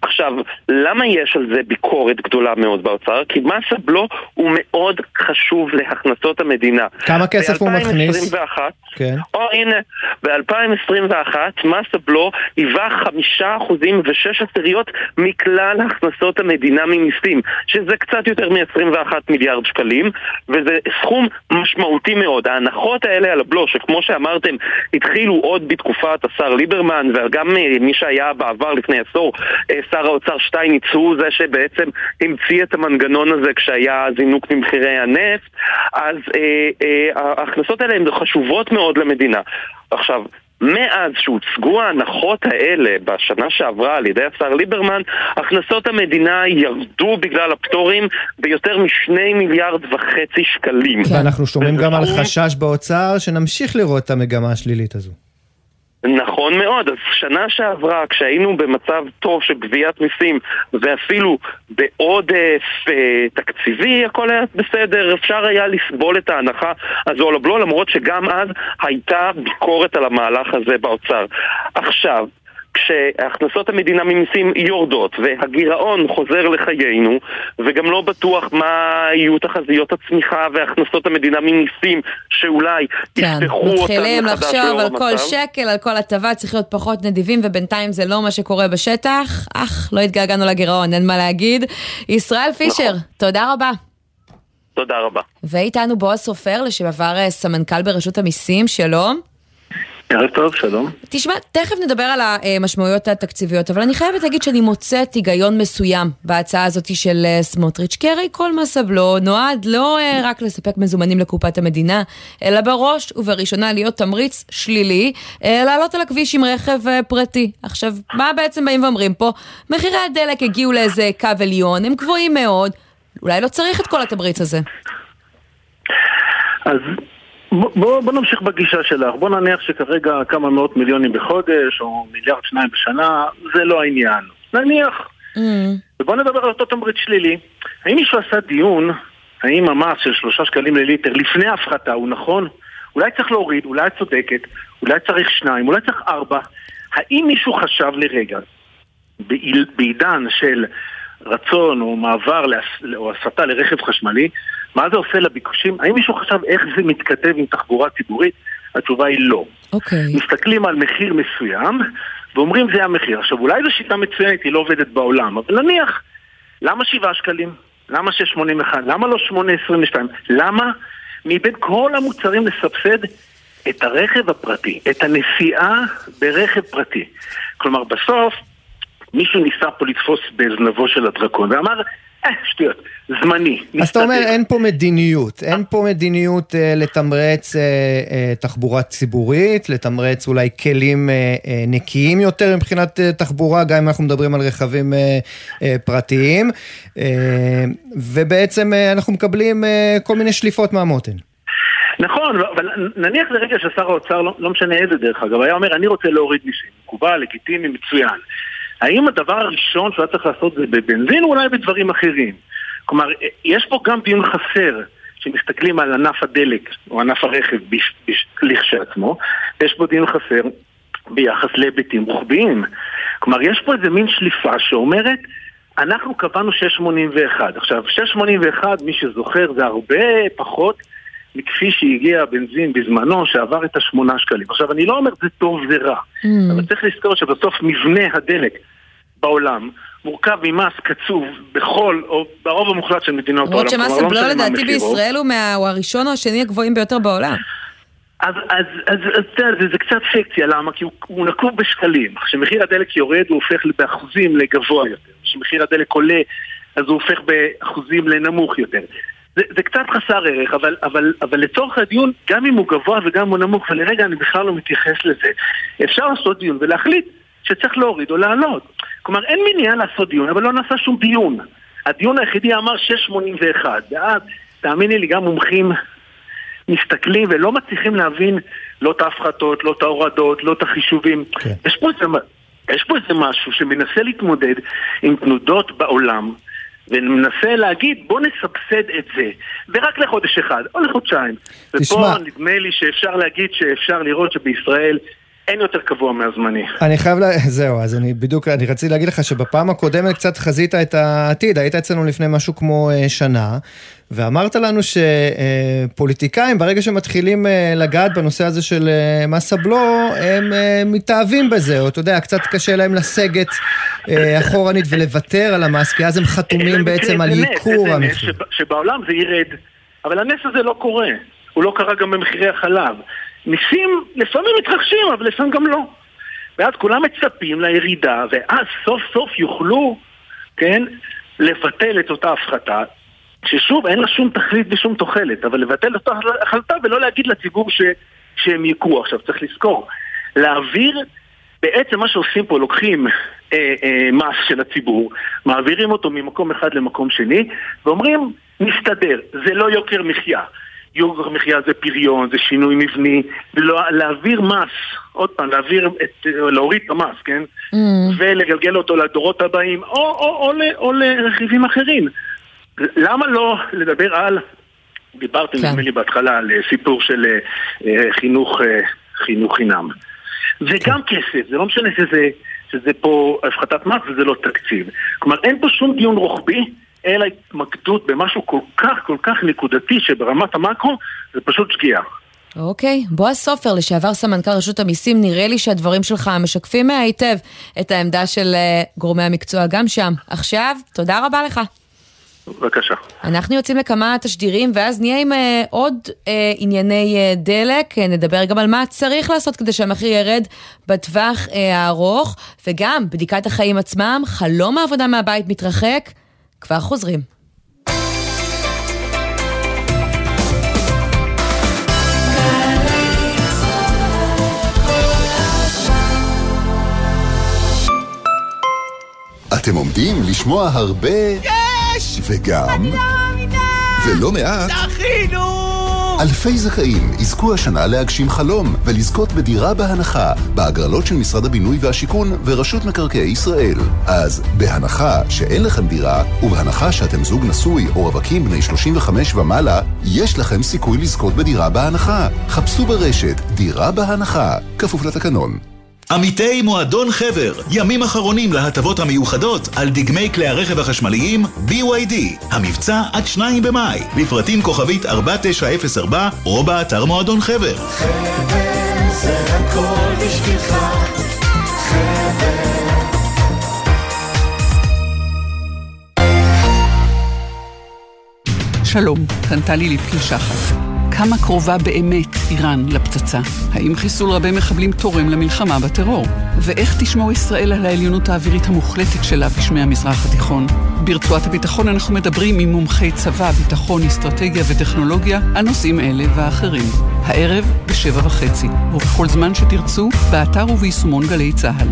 עכשיו, למה יש על זה ביקורת גדולה מאוד באוצר? כי מס הבלו הוא מאוד חשוב חשוב להכנסות המדינה. כמה כסף הוא מכניס? ב-2021, כן. או הנה, ב-2021 מס הבלו היווה חמישה אחוזים ושש עשיריות מכלל הכנסות המדינה ממיסים, שזה קצת יותר מ-21 מיליארד שקלים, וזה סכום משמעותי מאוד. ההנחות האלה על הבלו, שכמו שאמרתם, התחילו עוד בתקופת השר ליברמן, וגם אה, מי שהיה בעבר לפני עשור, אה, שר האוצר שטייניץ הוא זה שבעצם המציא את המנגנון הזה כשהיה זינוק במחירי הנפט, אז אה, אה, ההכנסות האלה הן חשובות מאוד למדינה. עכשיו, מאז שהוצגו ההנחות האלה בשנה שעברה על ידי השר ליברמן, הכנסות המדינה ירדו בגלל הפטורים ביותר משני מיליארד וחצי שקלים. ואנחנו שומעים גם על חשש באוצר שנמשיך לראות את המגמה השלילית הזו. נכון מאוד, אז שנה שעברה כשהיינו במצב טוב של גביית מיסים ואפילו בעודף אה, תקציבי הכל היה בסדר, אפשר היה לסבול את ההנחה הזו על הבלו למרות שגם אז הייתה ביקורת על המהלך הזה באוצר. עכשיו, כשהכנסות המדינה ממיסים יורדות והגירעון חוזר לחיינו וגם לא בטוח מה יהיו תחזיות הצמיחה והכנסות המדינה ממיסים שאולי כן, יפתחו אותם מחדש מתחילים לחשוב על כל שקל, על כל הטבה, צריך להיות פחות נדיבים ובינתיים זה לא מה שקורה בשטח. אך, לא התגעגענו לגירעון, אין מה להגיד. ישראל פישר, נכון. תודה רבה. תודה רבה. ואיתנו בועז סופר, לשעבר אה, סמנכ"ל ברשות המיסים, שלום. ערב טוב, שלום. תשמע, תכף נדבר על המשמעויות התקציביות, אבל אני חייבת להגיד שאני מוצאת היגיון מסוים בהצעה הזאת של אה, סמוטריץ', כי הרי כל מס הבלו נועד לא אה, רק לספק מזומנים לקופת המדינה, אלא בראש ובראשונה להיות תמריץ שלילי, אה, לעלות על הכביש עם רכב פרטי. עכשיו, מה בעצם באים ואומרים פה? מחירי הדלק הגיעו לאיזה קו עליון, הם גבוהים מאוד, אולי לא צריך את כל התמריץ הזה. אז בוא, בוא נמשיך בגישה שלך. בוא נניח שכרגע כמה מאות מיליונים בחודש, או מיליארד שניים בשנה, זה לא העניין. נניח. Mm. ובוא נדבר על אותו תמריץ שלילי. האם מישהו עשה דיון, האם המס של שלושה שקלים לליטר לפני ההפחתה הוא נכון? אולי צריך להוריד, אולי את צודקת, אולי צריך שניים, אולי צריך ארבע. האם מישהו חשב לרגע, בעידן של רצון או מעבר או הסתה לרכב חשמלי, מה זה עושה לביקושים? האם מישהו חשב איך זה מתכתב עם תחבורה ציבורית? התשובה היא לא. אוקיי. Okay. מסתכלים על מחיר מסוים ואומרים זה המחיר. עכשיו אולי זו שיטה מצוינת, היא לא עובדת בעולם, אבל נניח, למה 7 שקלים? למה 6.81? למה לא 8.22? למה מבין כל המוצרים לסבסד את הרכב הפרטי, את הנסיעה ברכב פרטי? כלומר בסוף מישהו ניסה פה לתפוס בזנבו של הדרקון ואמר שטויות, זמני. אז אתה אומר אין פה מדיניות, אין פה מדיניות אה, לתמרץ אה, אה, תחבורה ציבורית, לתמרץ אולי כלים אה, אה, נקיים יותר מבחינת אה, תחבורה, גם אם אנחנו מדברים על רכבים אה, אה, פרטיים, אה, ובעצם אה, אנחנו מקבלים אה, כל מיני שליפות מהמותן. נכון, אבל נניח לרגע ששר האוצר, לא, לא משנה איזה דרך אגב, היה אומר אני רוצה להוריד מיסים, מקובל, לגיטימי, מצוין. האם הדבר הראשון שהוא היה צריך לעשות זה בבנזין או אולי בדברים אחרים? כלומר, יש פה גם דיון חסר שמסתכלים על ענף הדלק או ענף הרכב לכשעצמו, יש פה דיון חסר ביחס להיבטים רוחביים. כלומר, יש פה איזה מין שליפה שאומרת, אנחנו קבענו 681. עכשיו, 681, מי שזוכר, זה הרבה פחות מכפי שהגיע הבנזין בזמנו, שעבר את השמונה שקלים. עכשיו, אני לא אומר זה טוב זה רע, mm. אבל צריך לזכור שבסוף מבנה הדלק בעולם מורכב ממס קצוב בכל, או ברוב המוחלט של מדינות העולם. למרות שמס הבלו לא לדעתי בישראל הוא, מה, הוא הראשון או השני הגבוהים ביותר בעולם. אז, אז, אז, אז זה, זה קצת פיקציה, למה? כי הוא, הוא נקוב בשקלים. כשמחיר הדלק יורד הוא הופך באחוזים לגבוה יותר. כשמחיר הדלק עולה אז הוא הופך באחוזים לנמוך יותר. זה, זה קצת חסר ערך, אבל, אבל, אבל לצורך הדיון, גם אם הוא גבוה וגם אם הוא נמוך, ולרגע אני בכלל לא מתייחס לזה, אפשר לעשות דיון ולהחליט שצריך להוריד או להעלות. כלומר, אין מניעה לעשות דיון, אבל לא נעשה שום דיון. הדיון היחידי אמר 6.81, ואז, תאמיני לי, גם מומחים מסתכלים ולא מצליחים להבין לא את ההפחתות, לא את ההורדות, לא את החישובים. כן. יש, פה איזה, יש פה איזה משהו שמנסה להתמודד עם תנודות בעולם. וננסה להגיד בוא נסבסד את זה, ורק לחודש אחד או לחודשיים. תשמע... ופה נדמה לי שאפשר להגיד שאפשר לראות שבישראל אין יותר קבוע מהזמני. אני חייב, לה... [LAUGHS] זהו, אז אני בדיוק, אני רציתי להגיד לך שבפעם הקודמת קצת חזית את העתיד, היית אצלנו לפני משהו כמו אה, שנה, ואמרת לנו שפוליטיקאים, ברגע שמתחילים אה, לגעת בנושא הזה של אה, מס הבלו, הם מתאהבים בזה, או אתה יודע, קצת קשה להם לסגת אחורנית ולוותר על המס, כי אז הם חתומים בעצם על ייקור המחיר. שבעולם זה ירד, אבל הנס הזה לא קורה, הוא לא קרה גם במחירי החלב. ניסים לפעמים מתרחשים, אבל לפעמים גם לא. ואז כולם מצפים לירידה, ואז סוף סוף יוכלו, כן, לבטל את אותה הפחתה, ששוב, אין לה שום תכלית ושום תוחלת, אבל לבטל אותה החלטה ולא להגיד לציבור ש, שהם יקרו. עכשיו, צריך לזכור, להעביר, בעצם מה שעושים פה, לוקחים אה, אה, מס של הציבור, מעבירים אותו ממקום אחד למקום שני, ואומרים, נסתדר, זה לא יוקר מחיה. יוקר מחיה זה פריון, זה שינוי מבני, לא, להעביר מס, עוד פעם, להעביר את, להוריד את המס, כן? Mm. ולגלגל אותו לדורות הבאים, או, או, או, או, או לרכיבים אחרים. למה לא לדבר על, דיברתם כן. נדמה לי בהתחלה על סיפור של uh, חינוך, uh, חינוך חינם. זה כן. גם כסף, זה לא משנה שזה, שזה פה הפחתת מס וזה לא תקציב. כלומר, אין פה שום דיון רוחבי. אלא התמקדות במשהו כל כך כל כך נקודתי שברמת המקרו זה פשוט שגיאה. אוקיי, okay. בועז סופר, לשעבר סמנכ"ל רשות המיסים, נראה לי שהדברים שלך משקפים היטב את העמדה של גורמי המקצוע גם שם. עכשיו, תודה רבה לך. בבקשה. אנחנו יוצאים לכמה תשדירים ואז נהיה עם uh, עוד uh, ענייני uh, דלק, uh, נדבר גם על מה צריך לעשות כדי שהמחיר ירד בטווח uh, הארוך, וגם בדיקת החיים עצמם, חלום העבודה מהבית מתרחק. כבר חוזרים. אתם עומדים לשמוע הרבה... וגם... אני לא מאמינה! ולא מעט... זכינו! אלפי זכאים יזכו השנה להגשים חלום ולזכות בדירה בהנחה בהגרלות של משרד הבינוי והשיכון ורשות מקרקעי ישראל. אז בהנחה שאין לכם דירה ובהנחה שאתם זוג נשוי או רווקים בני 35 ומעלה, יש לכם סיכוי לזכות בדירה בהנחה. חפשו ברשת דירה בהנחה, כפוף לתקנון. עמיתי מועדון חבר, ימים אחרונים להטבות המיוחדות על דגמי כלי הרכב החשמליים BYD. המבצע עד 2 במאי, לפרטים כוכבית 4904 או באתר מועדון חבר. חבר זה הכל בשבילך, חבר שלום, כאן טלי ליפקין שחר. כמה קרובה באמת איראן לפצצה? האם חיסול רבי מחבלים תורם למלחמה בטרור? ואיך תשמור ישראל על העליונות האווירית המוחלטת שלה בשמי המזרח התיכון? ברצועת הביטחון אנחנו מדברים עם מומחי צבא, ביטחון, אסטרטגיה וטכנולוגיה על נושאים אלה ואחרים. הערב בשבע וחצי, ובכל זמן שתרצו, באתר וביישומון גלי צה"ל.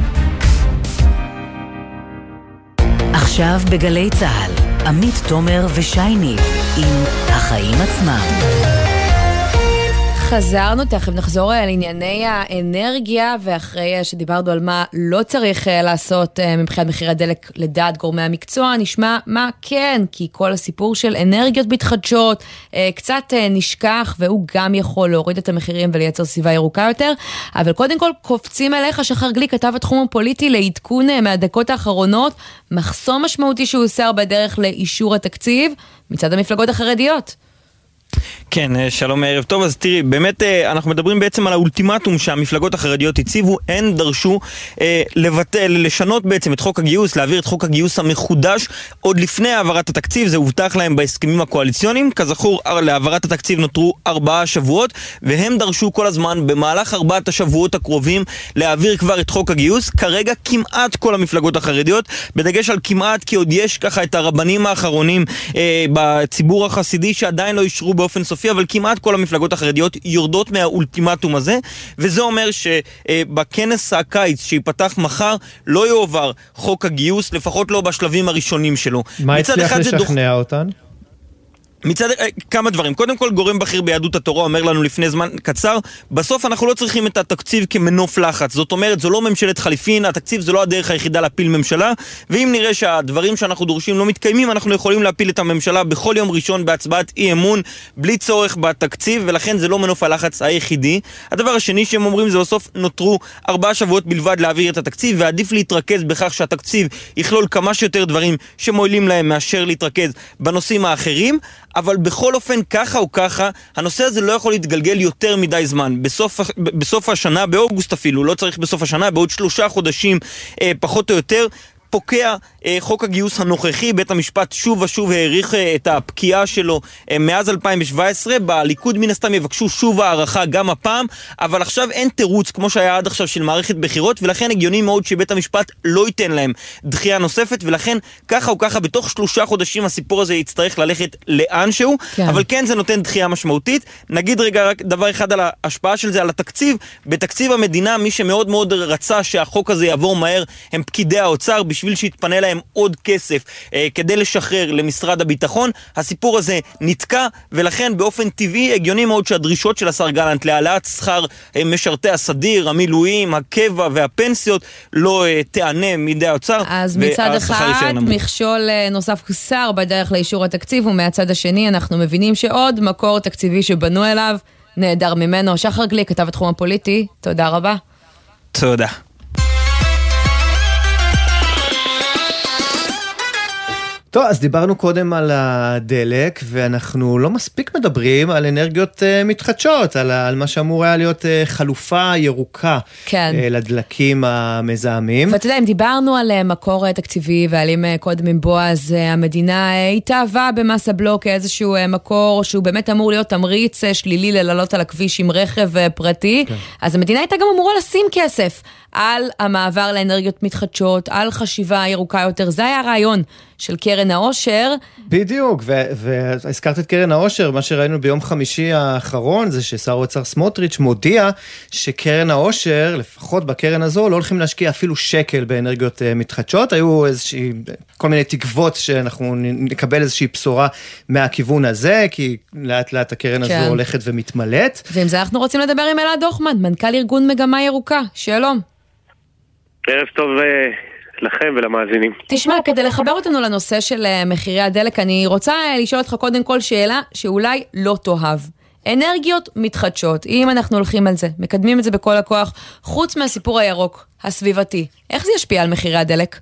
עכשיו בגלי צה"ל, עמית תומר ושייני עם החיים עצמם. חזרנו, תכף נחזור לענייני האנרגיה, ואחרי שדיברנו על מה לא צריך אה, לעשות אה, מבחינת מחירי הדלק לדעת גורמי המקצוע, נשמע מה כן, כי כל הסיפור של אנרגיות מתחדשות אה, קצת נשכח, והוא גם יכול להוריד את המחירים ולייצר סביבה ירוקה יותר. אבל קודם כל, קופצים אליך, שחר גליק, כתב התחום הפוליטי, לעדכון מהדקות האחרונות, מחסום משמעותי שהוסר בדרך לאישור התקציב מצד המפלגות החרדיות. כן, אה, שלום ערב טוב. אז תראי, באמת אה, אנחנו מדברים בעצם על האולטימטום שהמפלגות החרדיות הציבו. הן דרשו אה, לבטל, לשנות בעצם את חוק הגיוס, להעביר את חוק הגיוס המחודש עוד לפני העברת התקציב. זה הובטח להם בהסכמים הקואליציוניים. כזכור, להעברת התקציב נותרו ארבעה שבועות, והם דרשו כל הזמן במהלך ארבעת השבועות הקרובים להעביר כבר את חוק הגיוס. כרגע כמעט כל המפלגות החרדיות, בדגש על כמעט, כי עוד יש ככה את הרבנים האחרונים אה, בציבור החסידי שעדיין לא אישרו באופן סופי, אבל כמעט כל המפלגות החרדיות יורדות מהאולטימטום הזה, וזה אומר שבכנס הקיץ שייפתח מחר לא יועבר חוק הגיוס, לפחות לא בשלבים הראשונים שלו. מה הצליח לשכנע דוח... אותן? מצד, אה, כמה דברים. קודם כל, גורם בכיר ביהדות התורה אומר לנו לפני זמן קצר, בסוף אנחנו לא צריכים את התקציב כמנוף לחץ. זאת אומרת, זו לא ממשלת חליפין, התקציב זה לא הדרך היחידה להפיל ממשלה, ואם נראה שהדברים שאנחנו דורשים לא מתקיימים, אנחנו יכולים להפיל את הממשלה בכל יום ראשון בהצבעת אי אמון, בלי צורך בתקציב, ולכן זה לא מנוף הלחץ היחידי. הדבר השני שהם אומרים זה בסוף נותרו ארבעה שבועות בלבד להעביר את התקציב, ועדיף להתרכז בכך שהתקציב יכלול כמה שיותר דברים שמועילים להם מאשר להתרכז בנושאים האחרים. אבל בכל אופן, ככה או ככה, הנושא הזה לא יכול להתגלגל יותר מדי זמן. בסוף, בסוף השנה, באוגוסט אפילו, לא צריך בסוף השנה, בעוד שלושה חודשים אה, פחות או יותר, פוקע אה, חוק הגיוס הנוכחי, בית המשפט שוב ושוב האריך אה, את הפקיעה שלו אה, מאז 2017, בליכוד מן הסתם יבקשו שוב הארכה גם הפעם, אבל עכשיו אין תירוץ כמו שהיה עד עכשיו של מערכת בחירות, ולכן הגיוני מאוד שבית המשפט לא ייתן להם דחייה נוספת, ולכן ככה או ככה בתוך שלושה חודשים הסיפור הזה יצטרך ללכת לאנשהו, כן. אבל כן זה נותן דחייה משמעותית. נגיד רגע רק דבר אחד על ההשפעה של זה על התקציב, בתקציב המדינה מי שמאוד מאוד רצה שהחוק הזה יעבור מהר הם פקידי האוצר, בשביל שיתפנה להם עוד כסף אה, כדי לשחרר למשרד הביטחון. הסיפור הזה נתקע, ולכן באופן טבעי הגיוני מאוד שהדרישות של השר גלנט להעלאת שכר אה, משרתי הסדיר, המילואים, הקבע והפנסיות לא אה, תיענה מידי האוצר. אז מצד אחד, מכשול אה, נוסף הוסר בדרך לאישור התקציב, ומהצד השני אנחנו מבינים שעוד מקור תקציבי שבנו אליו נעדר ממנו. שחר גליק, כתב התחום הפוליטי, תודה רבה. תודה. טוב, אז דיברנו קודם על הדלק, ואנחנו לא מספיק מדברים על אנרגיות uh, מתחדשות, על, על מה שאמור היה להיות uh, חלופה ירוקה כן. uh, לדלקים המזהמים. ואתה יודע, אם דיברנו על uh, מקור תקציבי, ועל אם uh, קודם עם בועז, uh, המדינה uh, התאהבה במס הבלו כאיזשהו uh, מקור שהוא באמת אמור להיות תמריץ uh, שלילי ללעלות על הכביש עם רכב uh, פרטי, כן. אז המדינה הייתה גם אמורה לשים כסף על המעבר לאנרגיות מתחדשות, על חשיבה ירוקה יותר, זה היה הרעיון של קרן העושר. בדיוק, והזכרת את קרן העושר, מה שראינו ביום חמישי האחרון זה ששר האוצר סמוטריץ' מודיע שקרן העושר, לפחות בקרן הזו, לא הולכים להשקיע אפילו שקל באנרגיות אה, מתחדשות, היו איזושהי, כל מיני תקוות שאנחנו נקבל איזושהי בשורה מהכיוון הזה, כי לאט לאט הקרן כן. הזו הולכת ומתמלאת. ועם זה אנחנו רוצים לדבר עם אלעד הוכמן, מנכ"ל ארגון מגמה ירוקה, שלום. ערב טוב אה, לכם ולמאזינים. תשמע, כדי לחבר אותנו לנושא של אה, מחירי הדלק, אני רוצה אה, לשאול אותך קודם כל שאלה שאולי לא תאהב. אנרגיות מתחדשות, אם אנחנו הולכים על זה, מקדמים את זה בכל הכוח, חוץ מהסיפור הירוק, הסביבתי, איך זה ישפיע על מחירי הדלק?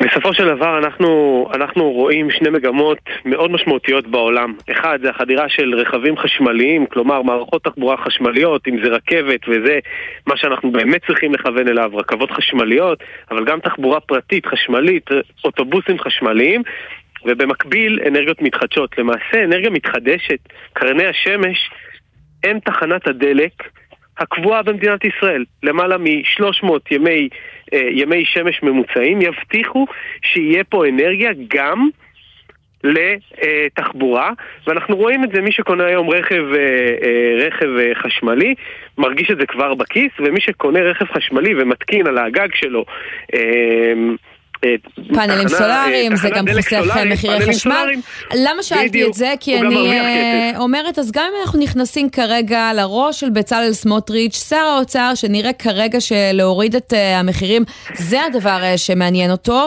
בסופו של דבר אנחנו, אנחנו רואים שני מגמות מאוד משמעותיות בעולם. אחד זה החדירה של רכבים חשמליים, כלומר מערכות תחבורה חשמליות, אם זה רכבת וזה מה שאנחנו באמת צריכים לכוון אליו, רכבות חשמליות, אבל גם תחבורה פרטית, חשמלית, אוטובוסים חשמליים. ובמקביל אנרגיות מתחדשות. למעשה אנרגיה מתחדשת, קרני השמש, הם תחנת הדלק הקבועה במדינת ישראל. למעלה מ-300 ימי, אה, ימי שמש ממוצעים יבטיחו שיהיה פה אנרגיה גם לתחבורה, ואנחנו רואים את זה, מי שקונה היום רכב, אה, אה, רכב חשמלי, מרגיש את זה כבר בכיס, ומי שקונה רכב חשמלי ומתקין על הגג שלו פאנלים סולאריים, זה גם חוסך מחירי חשמל. למה שאלתי את זה? כי אני אה, אומרת, אז גם אם אנחנו נכנסים כרגע לראש של בצלאל סמוטריץ', שר האוצר, שנראה כרגע שלהוריד את אה, המחירים, זה הדבר אה, שמעניין אותו.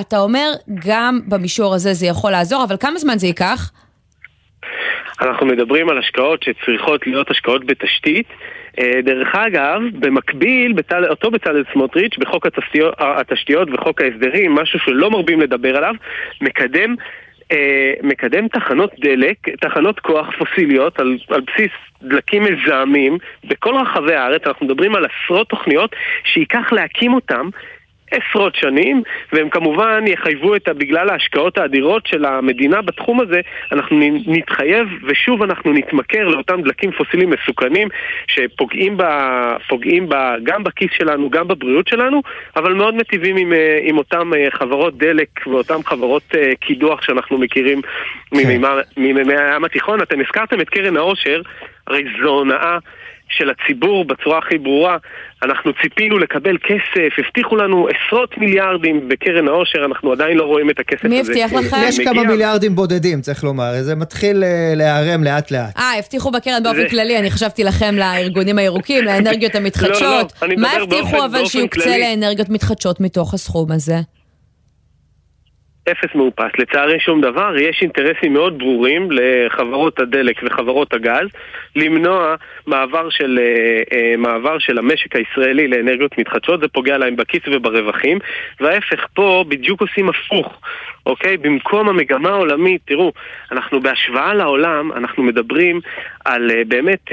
אתה אומר, גם במישור הזה זה יכול לעזור, אבל כמה זמן זה ייקח? אנחנו מדברים על השקעות שצריכות להיות השקעות בתשתית. אה, דרך אגב, במקביל, בצל, אותו בצלאל סמוטריץ', בחוק התשתיות, התשתיות וחוק ההסדרים, משהו שלא מרבים לדבר עליו, מקדם אה, מקדם תחנות דלק, תחנות כוח פוסיליות על, על בסיס דלקים מזהמים בכל רחבי הארץ, אנחנו מדברים על עשרות תוכניות שייקח להקים אותם עשרות שנים, והם כמובן יחייבו את, בגלל ההשקעות האדירות של המדינה בתחום הזה, אנחנו נתחייב ושוב אנחנו נתמכר לאותם דלקים פוסיליים מסוכנים שפוגעים ב, ב, גם בכיס שלנו, גם בבריאות שלנו, אבל מאוד מטיבים עם, אה, עם אותם אה, חברות דלק ואותן חברות אה, קידוח שאנחנו מכירים כן. ממימי הים התיכון. אתם הזכרתם את קרן העושר, הרי זו הונאה של הציבור בצורה הכי ברורה. אנחנו ציפינו לקבל כסף, הבטיחו לנו עשרות מיליארדים בקרן העושר, אנחנו עדיין לא רואים את הכסף מי הזה. מי הבטיח לכם? יש כמה מיליארדים בודדים, צריך לומר, זה מתחיל אה, להיערם לאט לאט. אה, הבטיחו בקרן באופן כללי, אני חשבתי לכם לארגונים הירוקים, לאנרגיות המתחדשות. [LAUGHS] לא, לא, מה הבטיחו אבל שיוקצה לאנרגיות מתחדשות מתוך הסכום הזה? אפס מאופס. לצערי שום דבר, יש אינטרסים מאוד ברורים לחברות הדלק וחברות הגז למנוע מעבר של, אה, אה, מעבר של המשק הישראלי לאנרגיות מתחדשות, זה פוגע להם בכיס וברווחים, וההפך, פה בדיוק עושים הפוך, אוקיי? במקום המגמה העולמית, תראו, אנחנו בהשוואה לעולם, אנחנו מדברים על אה, באמת...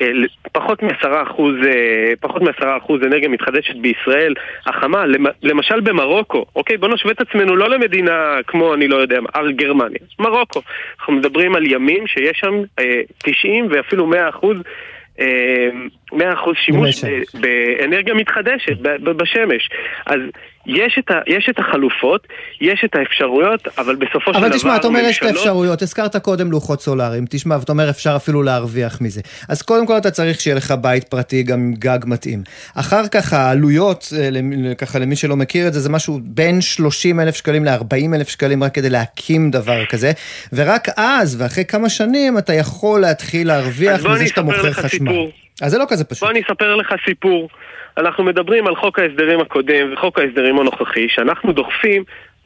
אה, פחות מעשרה אחוז, אה, פחות מעשרה אחוז אנרגיה מתחדשת בישראל, החמה, למשל במרוקו, אוקיי? בוא נשווה את עצמנו לא למדינה כמו, אני לא יודע, הר גרמניה, מרוקו. אנחנו מדברים על ימים שיש שם 90 אה, ואפילו 100 אחוז 100% שימוש באנרגיה מתחדשת בשמש. אז יש את, ה, יש את החלופות, יש את האפשרויות, אבל בסופו של דבר... אבל תשמע, אתה אומר יש את האפשרויות, הזכרת קודם לוחות סולאריים, תשמע, ואתה אומר אפשר אפילו להרוויח מזה. אז קודם כל אתה צריך שיהיה לך בית פרטי גם עם גג מתאים. אחר כך העלויות, אה, ככה למי שלא מכיר את זה, זה משהו בין 30 אלף שקלים ל-40 אלף שקלים רק כדי להקים דבר כזה, ורק אז, ואחרי כמה שנים, אתה יכול להתחיל להרוויח מזה שאתה מוכר חשמל. סיפור. אז זה לא כזה פשוט. בוא אני אספר לך סיפור. אנחנו מדברים על חוק ההסדרים הקודם וחוק ההסדרים הנוכחי, שאנחנו דוחפים,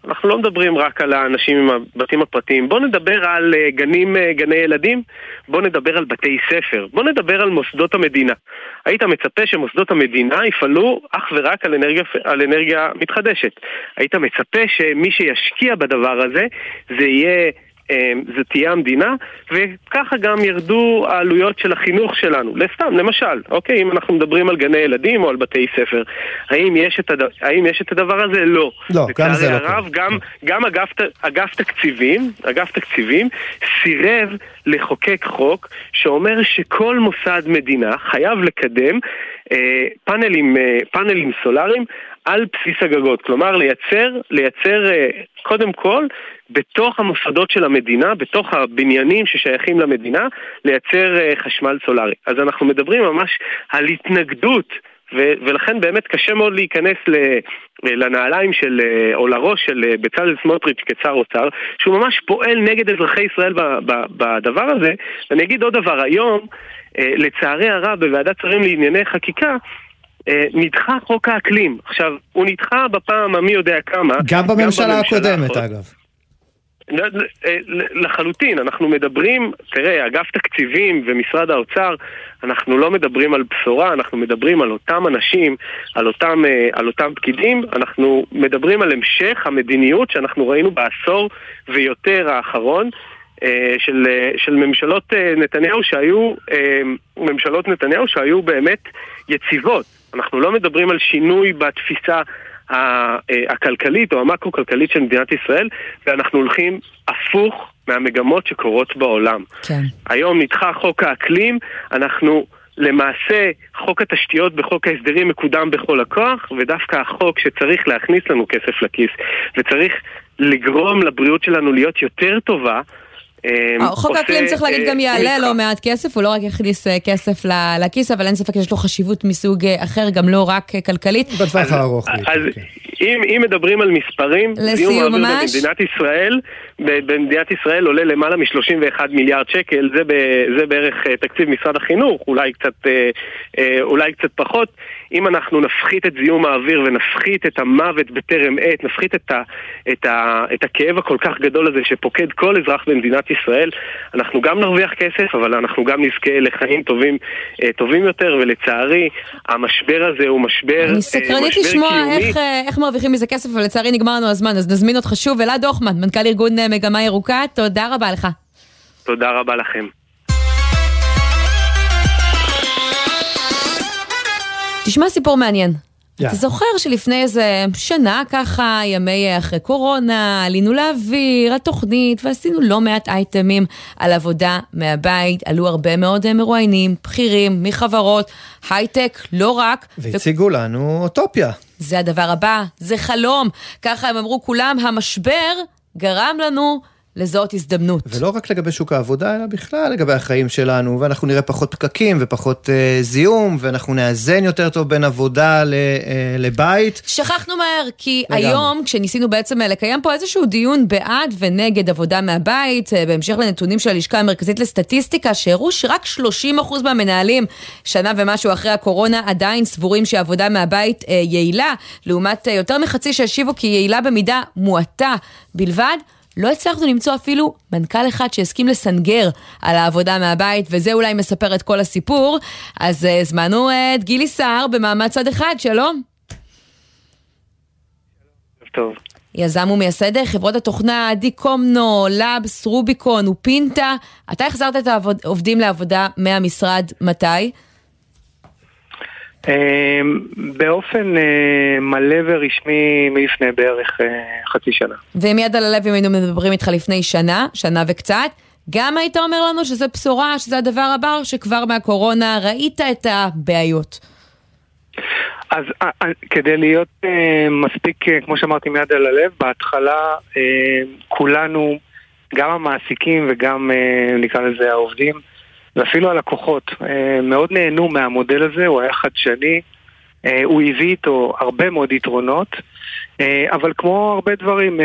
אנחנו לא מדברים רק על האנשים עם הבתים הפרטיים, בואו נדבר על אה, גנים, אה, גני ילדים, בואו נדבר על בתי ספר, בואו נדבר על מוסדות המדינה. היית מצפה שמוסדות המדינה יפעלו אך ורק על אנרגיה, על אנרגיה מתחדשת. היית מצפה שמי שישקיע בדבר הזה זה יהיה זה תהיה המדינה, וככה גם ירדו העלויות של החינוך שלנו. לסתם, למשל, אוקיי, אם אנחנו מדברים על גני ילדים או על בתי ספר, האם יש את, הד... האם יש את הדבר הזה? לא. לא, גם זה לא. הרב, גם, גם אגף, אגף תקציבים, אגף תקציבים, סירב לחוקק חוק שאומר שכל מוסד מדינה חייב לקדם אה, פאנלים, אה, פאנלים סולאריים על בסיס הגגות. כלומר, לייצר, לייצר אה, קודם כל בתוך המוסדות של המדינה, בתוך הבניינים ששייכים למדינה, לייצר אה, חשמל סולארי. אז אנחנו מדברים ממש על התנגדות. ו- ולכן באמת קשה מאוד להיכנס ל- לנעליים של, אה, או לראש של אה, בצלאל סמוטריץ' כשר אוצר, שהוא ממש פועל נגד אזרחי ישראל בדבר הזה. ואני אגיד עוד דבר, היום, לצערי הרב, בוועדת שרים לענייני חקיקה, נדחה חוק האקלים. עכשיו, הוא נדחה בפעם המי יודע כמה. גם בממשלה הקודמת, אגב. לחלוטין, אנחנו מדברים, תראה, אגף תקציבים ומשרד האוצר, אנחנו לא מדברים על בשורה, אנחנו מדברים על אותם אנשים, על אותם, אה, על אותם פקידים, אנחנו מדברים על המשך המדיניות שאנחנו ראינו בעשור ויותר האחרון. אה, של, אה, של ממשלות נתניהו שהיו, ממשלות נתניהו שהיו באמת יציבות. אנחנו לא מדברים על שינוי בתפיסה הכלכלית או המקרו-כלכלית של מדינת ישראל, ואנחנו הולכים הפוך מהמגמות שקורות בעולם. כן. היום נדחה חוק האקלים, אנחנו... למעשה חוק התשתיות בחוק ההסדרים מקודם בכל הכוח, ודווקא החוק שצריך להכניס לנו כסף לכיס וצריך לגרום לבריאות שלנו להיות יותר טובה, חוק האקלים צריך להגיד גם יעלה לא מעט כסף, הוא לא רק יכניס אה, כסף לכיס, אבל אין ספק שיש לו חשיבות מסוג אה, אחר, גם לא רק אה, כלכלית. בטווח הארוך. אז אם מדברים על מספרים, זיהום האוויר במדינת ישראל, במדינת ישראל עולה למעלה מ-31 מיליארד שקל, זה בערך תקציב משרד החינוך, אולי קצת פחות. אם אנחנו נפחית את זיהום האוויר ונפחית את המוות בטרם עת, נפחית את, ה, את, ה, את הכאב הכל כך גדול הזה שפוקד כל אזרח במדינת ישראל, אנחנו גם נרוויח כסף, אבל אנחנו גם נזכה לחיים טובים, אה, טובים יותר, ולצערי, המשבר הזה הוא משבר, אני סקרנית אה, לשמוע איך, אה, איך מרוויחים מזה כסף, אבל לצערי נגמר לנו הזמן, אז נזמין אותך שוב. אלעד הוכמן, מנכ"ל ארגון מגמה ירוקה, תודה רבה לך. תודה רבה לכם. תשמע סיפור מעניין. Yeah. אתה זוכר שלפני איזה שנה ככה, ימי אחרי קורונה, עלינו לאוויר, התוכנית, ועשינו לא מעט אייטמים על עבודה מהבית, עלו הרבה מאוד מרואיינים, בכירים, מחברות, הייטק, לא רק. והציגו ו... לנו אוטופיה. זה הדבר הבא, זה חלום. ככה הם אמרו כולם, המשבר גרם לנו לזהות הזדמנות. ולא רק לגבי שוק העבודה, אלא בכלל לגבי החיים שלנו, ואנחנו נראה פחות פקקים ופחות uh, זיהום, ואנחנו נאזן יותר טוב בין עבודה ל, uh, לבית. שכחנו מהר, כי לגמרי. היום, כשניסינו בעצם אה, לקיים פה איזשהו דיון בעד ונגד עבודה מהבית, uh, בהמשך לנתונים של הלשכה המרכזית לסטטיסטיקה, שהראו שרק 30% מהמנהלים, שנה ומשהו אחרי הקורונה, עדיין סבורים שעבודה מהבית uh, יעילה, לעומת uh, יותר מחצי שהשיבו כי יעילה במידה מועטה בלבד. לא הצלחנו למצוא אפילו מנכ"ל אחד שהסכים לסנגר על העבודה מהבית, וזה אולי מספר את כל הסיפור. אז uh, הזמנו uh, את גילי סער במעמד צד אחד, שלום. טוב. יזם ומייסד חברות התוכנה דיקומנו, לאבס, רוביקון ופינטה. אתה החזרת את העובדים לעבודה מהמשרד, מתי? אמ, באופן אה, מלא ורשמי מלפני בערך אה, חצי שנה. ועם יד על הלב, אם היינו מדברים איתך לפני שנה, שנה וקצת, גם היית אומר לנו שזה בשורה, שזה הדבר הבא, שכבר מהקורונה ראית את הבעיות. אז כדי להיות מספיק, כמו שאמרתי, עם יד על הלב, בהתחלה כולנו, גם המעסיקים וגם נקרא לזה העובדים, ואפילו הלקוחות אה, מאוד נהנו מהמודל הזה, הוא היה חדשני, אה, הוא הביא איתו הרבה מאוד יתרונות, אה, אבל כמו הרבה דברים,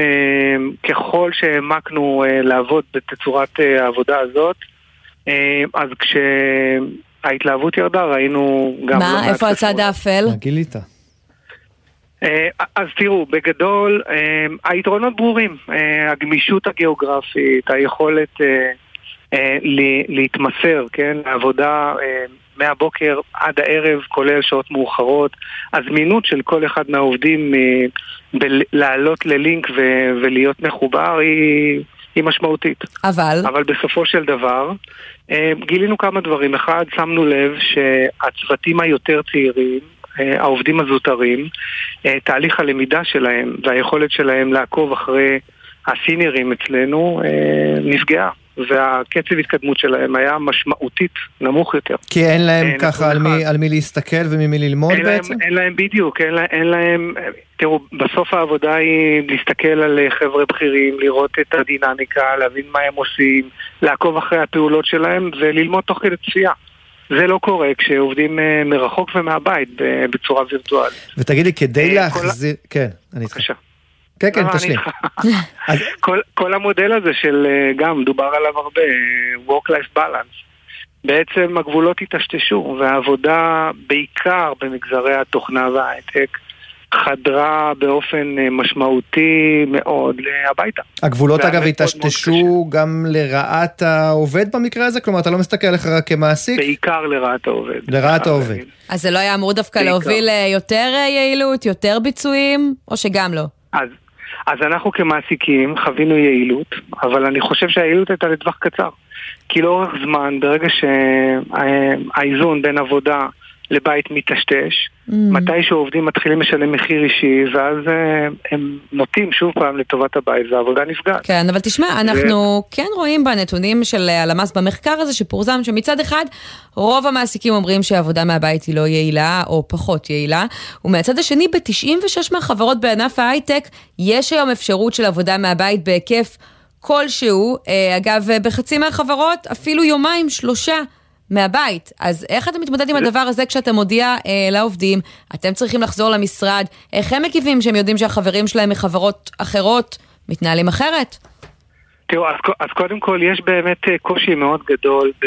ככל שהעמקנו לעבוד בתצורת העבודה הזאת, אז כשההתלהבות ירדה ראינו גם... מה? לא איפה הצד האפל? מה גילית? אז תראו, בגדול, היתרונות ברורים. הגמישות הגיאוגרפית, היכולת להתמסר, כן, לעבודה אה, מהבוקר עד הערב, כולל שעות מאוחרות. הזמינות של כל אחד מהעובדים אה, לעלות ללינק ולהיות מחובר היא, היא משמעותית. אבל? אבל בסופו של דבר, גילינו כמה דברים. אחד, שמנו לב שהצוותים היותר צעירים, העובדים הזוטרים, תהליך הלמידה שלהם והיכולת שלהם לעקוב אחרי הסיניורים אצלנו נפגעה. והקצב התקדמות שלהם היה משמעותית נמוך יותר. כי אין להם אין ככה על מי, על מי להסתכל וממי ללמוד אין בעצם? להם, אין להם בדיוק, אין, לה, אין להם, תראו, בסוף העבודה היא להסתכל על חבר'ה בכירים, לראות את הדינמיקה, להבין מה הם עושים, לעקוב אחרי הפעולות שלהם וללמוד תוך כדי צפייה. זה לא קורה כשעובדים אה, מרחוק ומהבית בצורה וירטואלית. ותגיד לי, כדי אה, להחזיר... כן, אני איתך. בבקשה. כן, כן, תשלים. [LAUGHS] כל, כל המודל הזה של, אה, גם דובר עליו הרבה, Work-Life Balance, בעצם הגבולות היטשטשו, והעבודה בעיקר במגזרי התוכנה וההייטק, חדרה באופן אה, משמעותי מאוד הביתה. הגבולות אגב היטשטשו גם לרעת העובד במקרה הזה? כלומר, אתה לא מסתכל עליך רק כמעסיק? בעיקר לרעת העובד. לרעת העובד. אז זה לא היה אמור דווקא בעיקר. להוביל ליותר אה, יעילות, יותר ביצועים, או שגם לא? אז, אז אנחנו כמעסיקים חווינו יעילות, אבל אני חושב שהיעילות הייתה לטווח קצר. כי לאורך זמן, ברגע שהאיזון בין עבודה לבית מיטשטש, Mm. מתי שעובדים מתחילים לשלם מחיר אישי, ואז אה, הם נוטים שוב פעם לטובת הבית, והעבודה נפגעת. כן, אבל תשמע, אנחנו כן רואים בנתונים של הלמ"ס במחקר הזה שפורסם שמצד אחד רוב המעסיקים אומרים שהעבודה מהבית היא לא יעילה או פחות יעילה, ומהצד השני ב-96 מהחברות בענף ההייטק יש היום אפשרות של עבודה מהבית בהיקף כלשהו, אה, אגב בחצי מהחברות אפילו יומיים, שלושה. מהבית. אז איך אתה מתמודד עם הדבר הזה כשאתה מודיע אה, לעובדים, אתם צריכים לחזור למשרד, איך הם מגיבים שהם יודעים שהחברים שלהם מחברות אחרות מתנהלים אחרת? תראו, אז, אז קודם כל יש באמת אה, קושי מאוד גדול ב,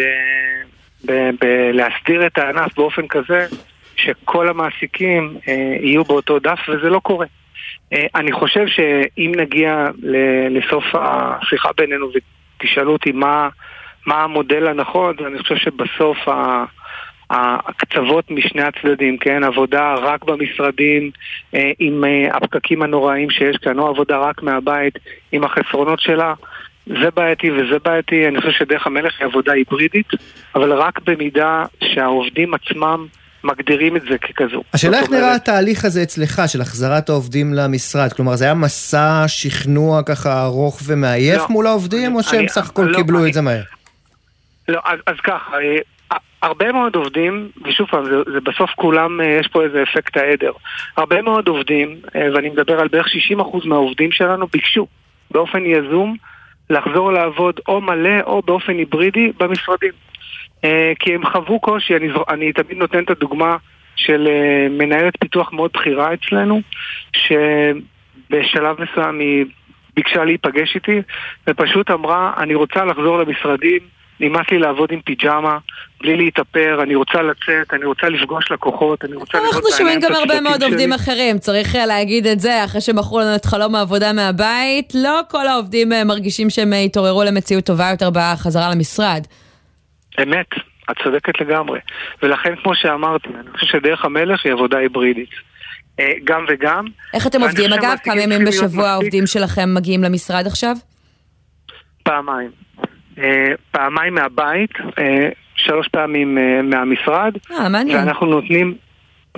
ב, ב, להסדיר את הענף באופן כזה שכל המעסיקים אה, יהיו באותו דף, וזה לא קורה. אה, אני חושב שאם נגיע ל, לסוף השיחה בינינו ותשאלו אותי מה, מה המודל הנכון, אני חושב שבסוף ה... הקצוות משני הצדדים, כן? עבודה רק במשרדים אה, עם אה, הפקקים הנוראים שיש כאן, או עבודה רק מהבית עם החסרונות שלה, זה בעייתי וזה בעייתי. אני חושב שדרך המלך היא עבודה היברידית, אבל רק במידה שהעובדים עצמם מגדירים את זה ככזו. השאלה איך נראה התהליך הזה אצלך, של החזרת העובדים למשרד? כלומר, זה היה מסע שכנוע ככה ארוך ומעייף לא. מול העובדים, או שהם אני- סך הכל לא, קיבלו אני- את זה מהר? לא, אז, אז ככה, אה, הרבה מאוד עובדים, ושוב פעם, זה, זה בסוף כולם, אה, יש פה איזה אפקט העדר. הרבה מאוד עובדים, אה, ואני מדבר על בערך 60% מהעובדים שלנו, ביקשו באופן יזום לחזור לעבוד או מלא או באופן היברידי במשרדים. כי הם חוו קושי, אני, אני תמיד נותן את הדוגמה של מנהלת פיתוח מאוד בכירה אצלנו, שבשלב מסוים היא ביקשה להיפגש איתי, ופשוט אמרה, אני רוצה לחזור למשרדים, נמאס לי לעבוד עם פיג'מה, בלי להתאפר, אני רוצה לצאת, אני רוצה לפגוש לקוחות, אני רוצה לראות אנחנו שומעים גם הרבה מאוד עובדים. אחרים, צריך אה, להגיד את זה, אחרי שמכרו לנו את חלום העבודה מהבית, לא כל העובדים אה, מרגישים שהם אה, התעוררו למציאות טובה יותר בחזרה למשרד. אמת, את צודקת לגמרי. ולכן, כמו שאמרתי, אני חושב שדרך המלך היא עבודה היברידית. גם וגם. איך אתם עובדים אגב? כמה ימים בשבוע העובדים שלכם מגיעים למשרד עכשיו? פעמיים. אה, פעמיים מהבית, אה, שלוש פעמים אה, מהמשרד. אה, מעניין. ואנחנו נותנים,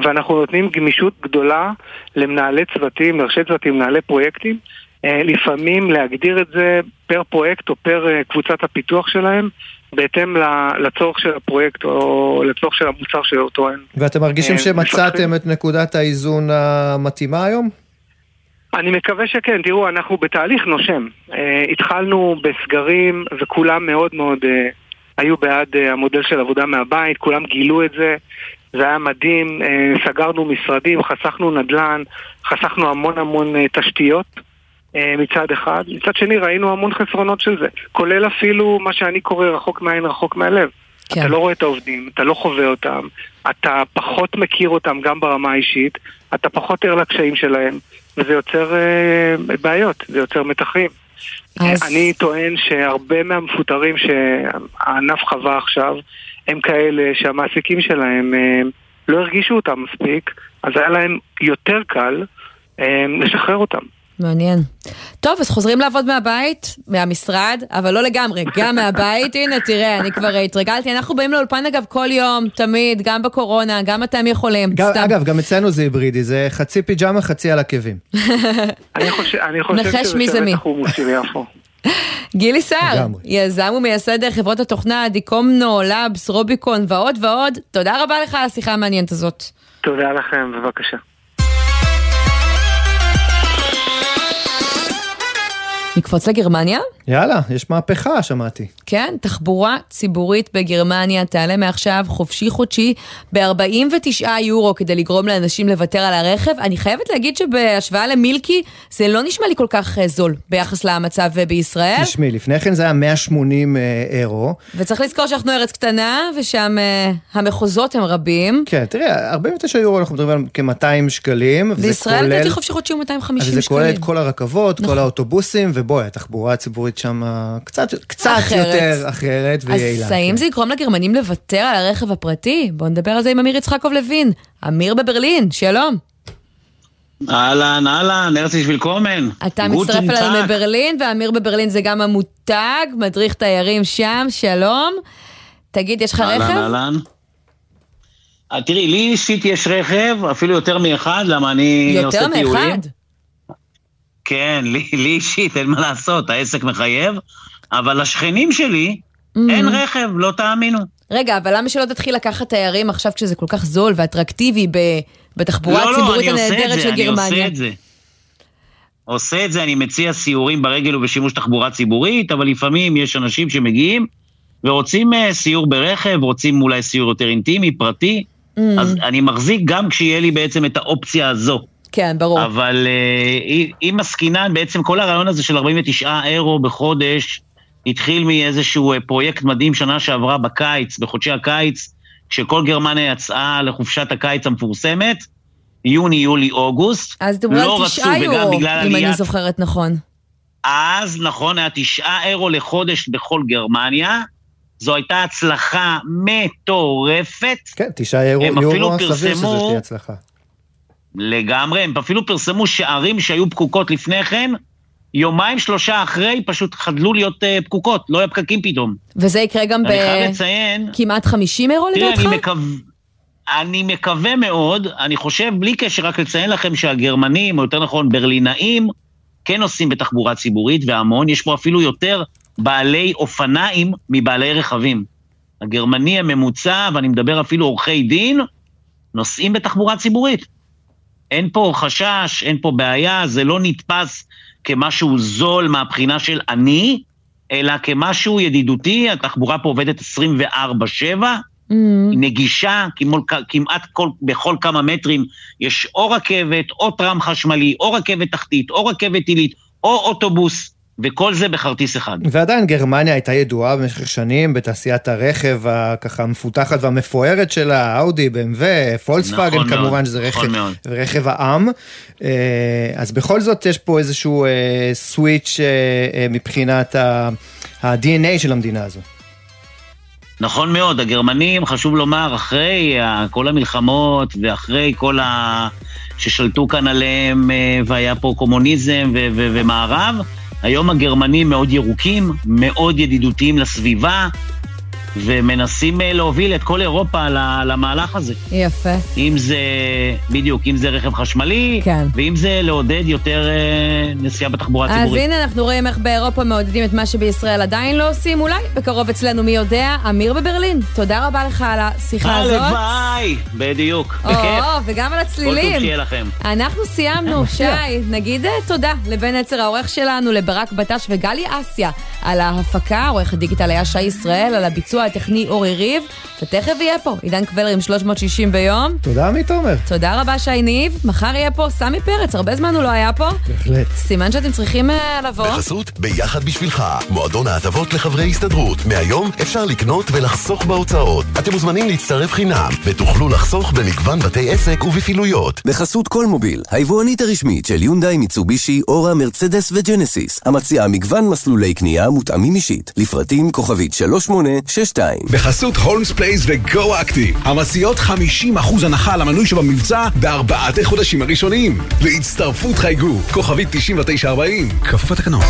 ואנחנו נותנים גמישות גדולה למנהלי צוותים, לראשי צוותים, מנהלי פרויקטים. לפעמים להגדיר את זה פר פרויקט או פר קבוצת הפיתוח שלהם, בהתאם לצורך של הפרויקט או לצורך של המוצר שאותו הם. ואתם מרגישים שמצאתם. את נקודת האיזון המתאימה היום? אני מקווה שכן, תראו, אנחנו בתהליך נושם. אה, התחלנו בסגרים וכולם מאוד מאוד אה, היו בעד אה, המודל של עבודה מהבית, כולם גילו את זה, זה היה מדהים, אה, סגרנו משרדים, חסכנו נדל"ן, חסכנו המון המון אה, תשתיות מצד אחד, מצד שני ראינו המון חסרונות של זה, כולל אפילו מה שאני קורא רחוק מהעין רחוק מהלב. כן. אתה לא רואה את העובדים, אתה לא חווה אותם, אתה פחות מכיר אותם גם ברמה האישית, אתה פחות ער לקשיים שלהם, וזה יוצר אה, בעיות, זה יוצר מתחים. אז- אני טוען שהרבה מהמפוטרים שהענף חווה עכשיו, הם כאלה שהמעסיקים שלהם אה, לא הרגישו אותם מספיק, אז היה להם יותר קל אה, לשחרר אותם. מעניין. טוב, אז חוזרים לעבוד מהבית, מהמשרד, אבל לא לגמרי, גם מהבית. הנה, תראה, אני כבר התרגלתי. אנחנו באים לאולפן אגב כל יום, תמיד, גם בקורונה, גם אתם יכולים. גם- סתם. אגב, גם אצלנו זה היברידי, זה חצי פיג'מה, חצי על עקבים. אני חושב, אני חושב נחש שזה של יפו. גילי סער. יזם ומייסד חברות התוכנה דיקומנו, לאבס, רוביקון ועוד ועוד. תודה רבה לך על השיחה המעניינת הזאת. תודה לכם, בבקשה. נקפוץ לגרמניה? יאללה, יש מהפכה, שמעתי. כן, תחבורה ציבורית בגרמניה תעלה מעכשיו חופשי חודשי ב-49 יורו כדי לגרום לאנשים לוותר על הרכב. אני חייבת להגיד שבהשוואה למילקי זה לא נשמע לי כל כך אה, זול ביחס למצב אה, בישראל. תשמעי, לפני כן זה היה 180 אה, אירו. וצריך לזכור שאנחנו ארץ קטנה ושם אה, המחוזות הם רבים. כן, תראי, 49 יורו אנחנו מדברים על כ-200 שקלים. בישראל כולל- לדעתי חופשי חודשי הוא 250 אבל זה שקלים. כולל את כל הרכבות, נכון. כל האוטובוסים, ובואי, התחבורה הציבורית שם קצת, קצת אחרת. יותר אחרת ויעילה. אז האם זה יגרום לגרמנים לוותר על הרכב הפרטי? בואו נדבר על זה עם אמיר יצחקוב לוין. אמיר בברלין, שלום. אהלן, אהלן, הרצי שווילקומן. אתה גוטן מצטרף אלינו טאק. מברלין, ואמיר בברלין זה גם המותג, מדריך תיירים שם, שלום. תגיד, יש לך אהלן, רכב? אהלן. אה, תראי, לי אישית יש רכב, אפילו יותר מאחד, למה אני יותר עושה טיולים. מאחד? כן, לי, לי אישית, אין מה לעשות, העסק מחייב, אבל לשכנים שלי אין Mhm. רכב, לא תאמינו. רגע, אבל למה שלא תתחיל לקחת תיירים עכשיו כשזה כל כך זול ואטרקטיבי ב- בתחבורה לא, לא, הציבורית אני עושה את הנהדרת זה, של אני גרמניה? עושה את זה. עושה את זה, אני מציע סיורים ברגל ובשימוש תחבורה ציבורית, אבל לפעמים יש אנשים שמגיעים ורוצים אה, סיור ברכב, רוצים אולי סיור יותר אינטימי, פרטי, Mm. אז אני מחזיק גם כשיהיה לי בעצם את האופציה הזו. כן, ברור. אבל אם- אם עסקינן, בעצם כל הרעיון הזה של 49 אירו בחודש, התחיל מאיזשהו אה, פרויקט מדהים שנה שעברה בקיץ, בחודשי הקיץ, כשכל גרמניה יצאה לחופשת הקיץ המפורסמת, יוני, יולי, אוגוסט. אז דיברו על לא תשעה רצו, וגם יורו, בגלל אם אני עליית... זוכרת נכון. אז, נכון, היה תשעה אירו לחודש בכל גרמניה. זו הייתה הצלחה מטורפת. כן, תשעה אירו, הם אפילו יורו, סביר פרסמו- תהיה הצלחה. לגמרי, הם אפילו פרסמו שערים שהיו פקוקות לפני כן, יומיים שלושה אחרי פשוט חדלו להיות uh, פקוקות, לא היה פקקים פתאום. וזה יקרה גם אני חייב לציין, בכמעט 50 אירו לדעתך? אני מקווה... אני מקווה מאוד, אני חושב, בלי קשר, רק לציין לכם שהגרמנים, או יותר נכון ברלינאים, כן נוסעים בתחבורה ציבורית, והמון, יש פה אפילו יותר בעלי אופניים מבעלי רכבים. הגרמני הממוצע, ואני מדבר אפילו עורכי דין, נוסעים בתחבורה ציבורית. אין פה חשש, אין פה בעיה, זה לא נתפס כמשהו זול מהבחינה של אני, אלא כמשהו ידידותי, התחבורה פה עובדת 24-7, Mm. היא נגישה, כמעט כל, בכל כמה מטרים יש או רכבת, או טראם חשמלי, או רכבת תחתית, או רכבת עילית, או אוטובוס, וכל זה בכרטיס אחד. ועדיין גרמניה הייתה ידועה במשך שנים בתעשיית הרכב הככה המפותחת והמפוארת שלה, אאודי, BMW, פולקסווגן נכון מאוד, כמובן, שזה נכון רכב, מאוד. רכב העם. אה, אז בכל זאת יש פה איזשהו סוויץ' אה, אה, מבחינת ה-DNA של המדינה הזו. נכון מאוד, הגרמנים, חשוב לומר, אחרי כל המלחמות ואחרי כל ה... ששלטו כאן עליהם והיה פה קומוניזם ו- ו- ומערב, היום הגרמנים מאוד ירוקים, מאוד ידידותיים לסביבה, ומנסים אה, להוביל את כל אירופה למהלך הזה. יפה. אם זה, בדיוק, אם זה רכב חשמלי, כן. ואם זה לעודד יותר אה, נסיעה בתחבורה אז הציבורית. הנה אנחנו רואים איך באירופה מעודדים את מה שבישראל עדיין לא עושים, אולי בקרוב אצלנו מי יודע, אמיר בברלין, תודה רבה לך על השיחה הזאת. הלוואי, בדיוק, או, בכיף. וגם על כל טוב הצלילים. שיהיה לכם. אנחנו סיימנו, [LAUGHS] שי, נגיד אה, תודה לבן עצר העורך שלנו, לברק בטש וגלי אסיה על ההפקה, עורך הדיגיטל היה שי ישראל, על הביצוע הטכני אורי ריב, ותכף יהיה פה עידן קבלר עם 360 ביום. תודה עמית תומר. תודה רבה שי ניב, מחר יהיה פה סמי פרץ, הרבה זמן הוא לא היה פה. בהחלט. סימן שאתם צריכים אה, לבוא. בחסות ביחד בשבילך, מועדון ההטבות לחברי הסתדרות. מהיום אפשר לקנות ולחסוך בהוצאות. אתם מוזמנים להצטרף חינם, ותוכלו לחסוך במגוון בתי עסק ובפעילויות. בחסות קולמוביל, היבואנית הרשמית של יונדאי, מיצובישי, אורה, מרצדס וג'נסיס, המציעה מגוון מסלולי קנייה מותאמים אישית, לפרטים כוכבית 3862. בחסות הולמס פלייס וגו אקטיב, המציעות 50% הנחה על המנוי שבמבצע בארבעת החודשים הראשונים. להצטרפות חייגו, כוכבית 9940, כפוף לתקנון.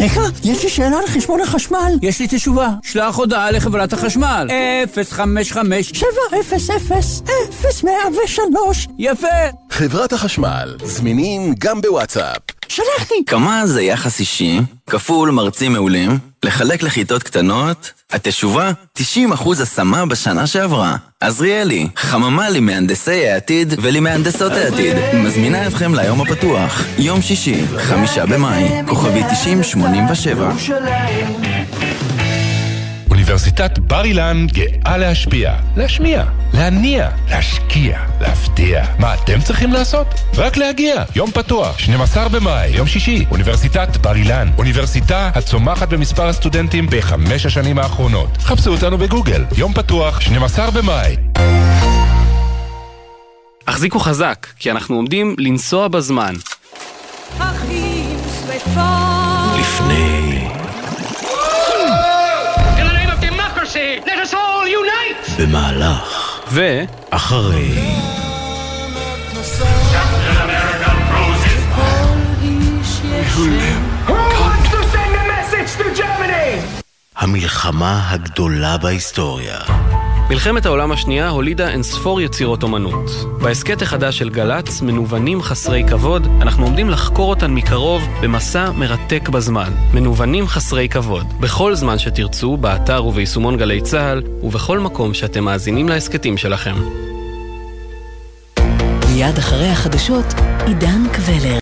סליחה, יש לי שאלה על חשבון החשמל. יש לי תשובה. שלח הודעה לחברת החשמל. 055 700 0103 יפה. חברת החשמל, זמינים גם בוואטסאפ. שלחתי. כמה זה יחס אישי, כפול מרצים מעולים, לחלק לכיתות קטנות? התשובה? 90% השמה בשנה שעברה. עזריאלי, חממה למהנדסי העתיד ולמהנדסות העתיד. מזמינה אתכם ליום הפתוח. יום שישי, חמישה במאי, כוכבי 9087. אוניברסיטת בר אילן גאה להשפיע, להשמיע, להניע, להשקיע, להפתיע. מה אתם צריכים לעשות? רק להגיע. יום פתוח, 12 במאי, יום שישי, אוניברסיטת בר אילן. אוניברסיטה הצומחת במספר הסטודנטים בחמש השנים האחרונות. חפשו אותנו בגוגל. יום פתוח, 12 במאי. החזיקו חזק, כי אנחנו עומדים לנסוע בזמן. לפני במהלך ו... אחרי המלחמה הגדולה בהיסטוריה מלחמת העולם השנייה הולידה אינספור יצירות אומנות. בהסכת החדש של גל"צ, מנוונים חסרי כבוד, אנחנו עומדים לחקור אותן מקרוב במסע מרתק בזמן. מנוונים חסרי כבוד. בכל זמן שתרצו, באתר וביישומון גלי צה"ל, ובכל מקום שאתם מאזינים להסכתים שלכם. מיד אחרי החדשות, עידן קבלר.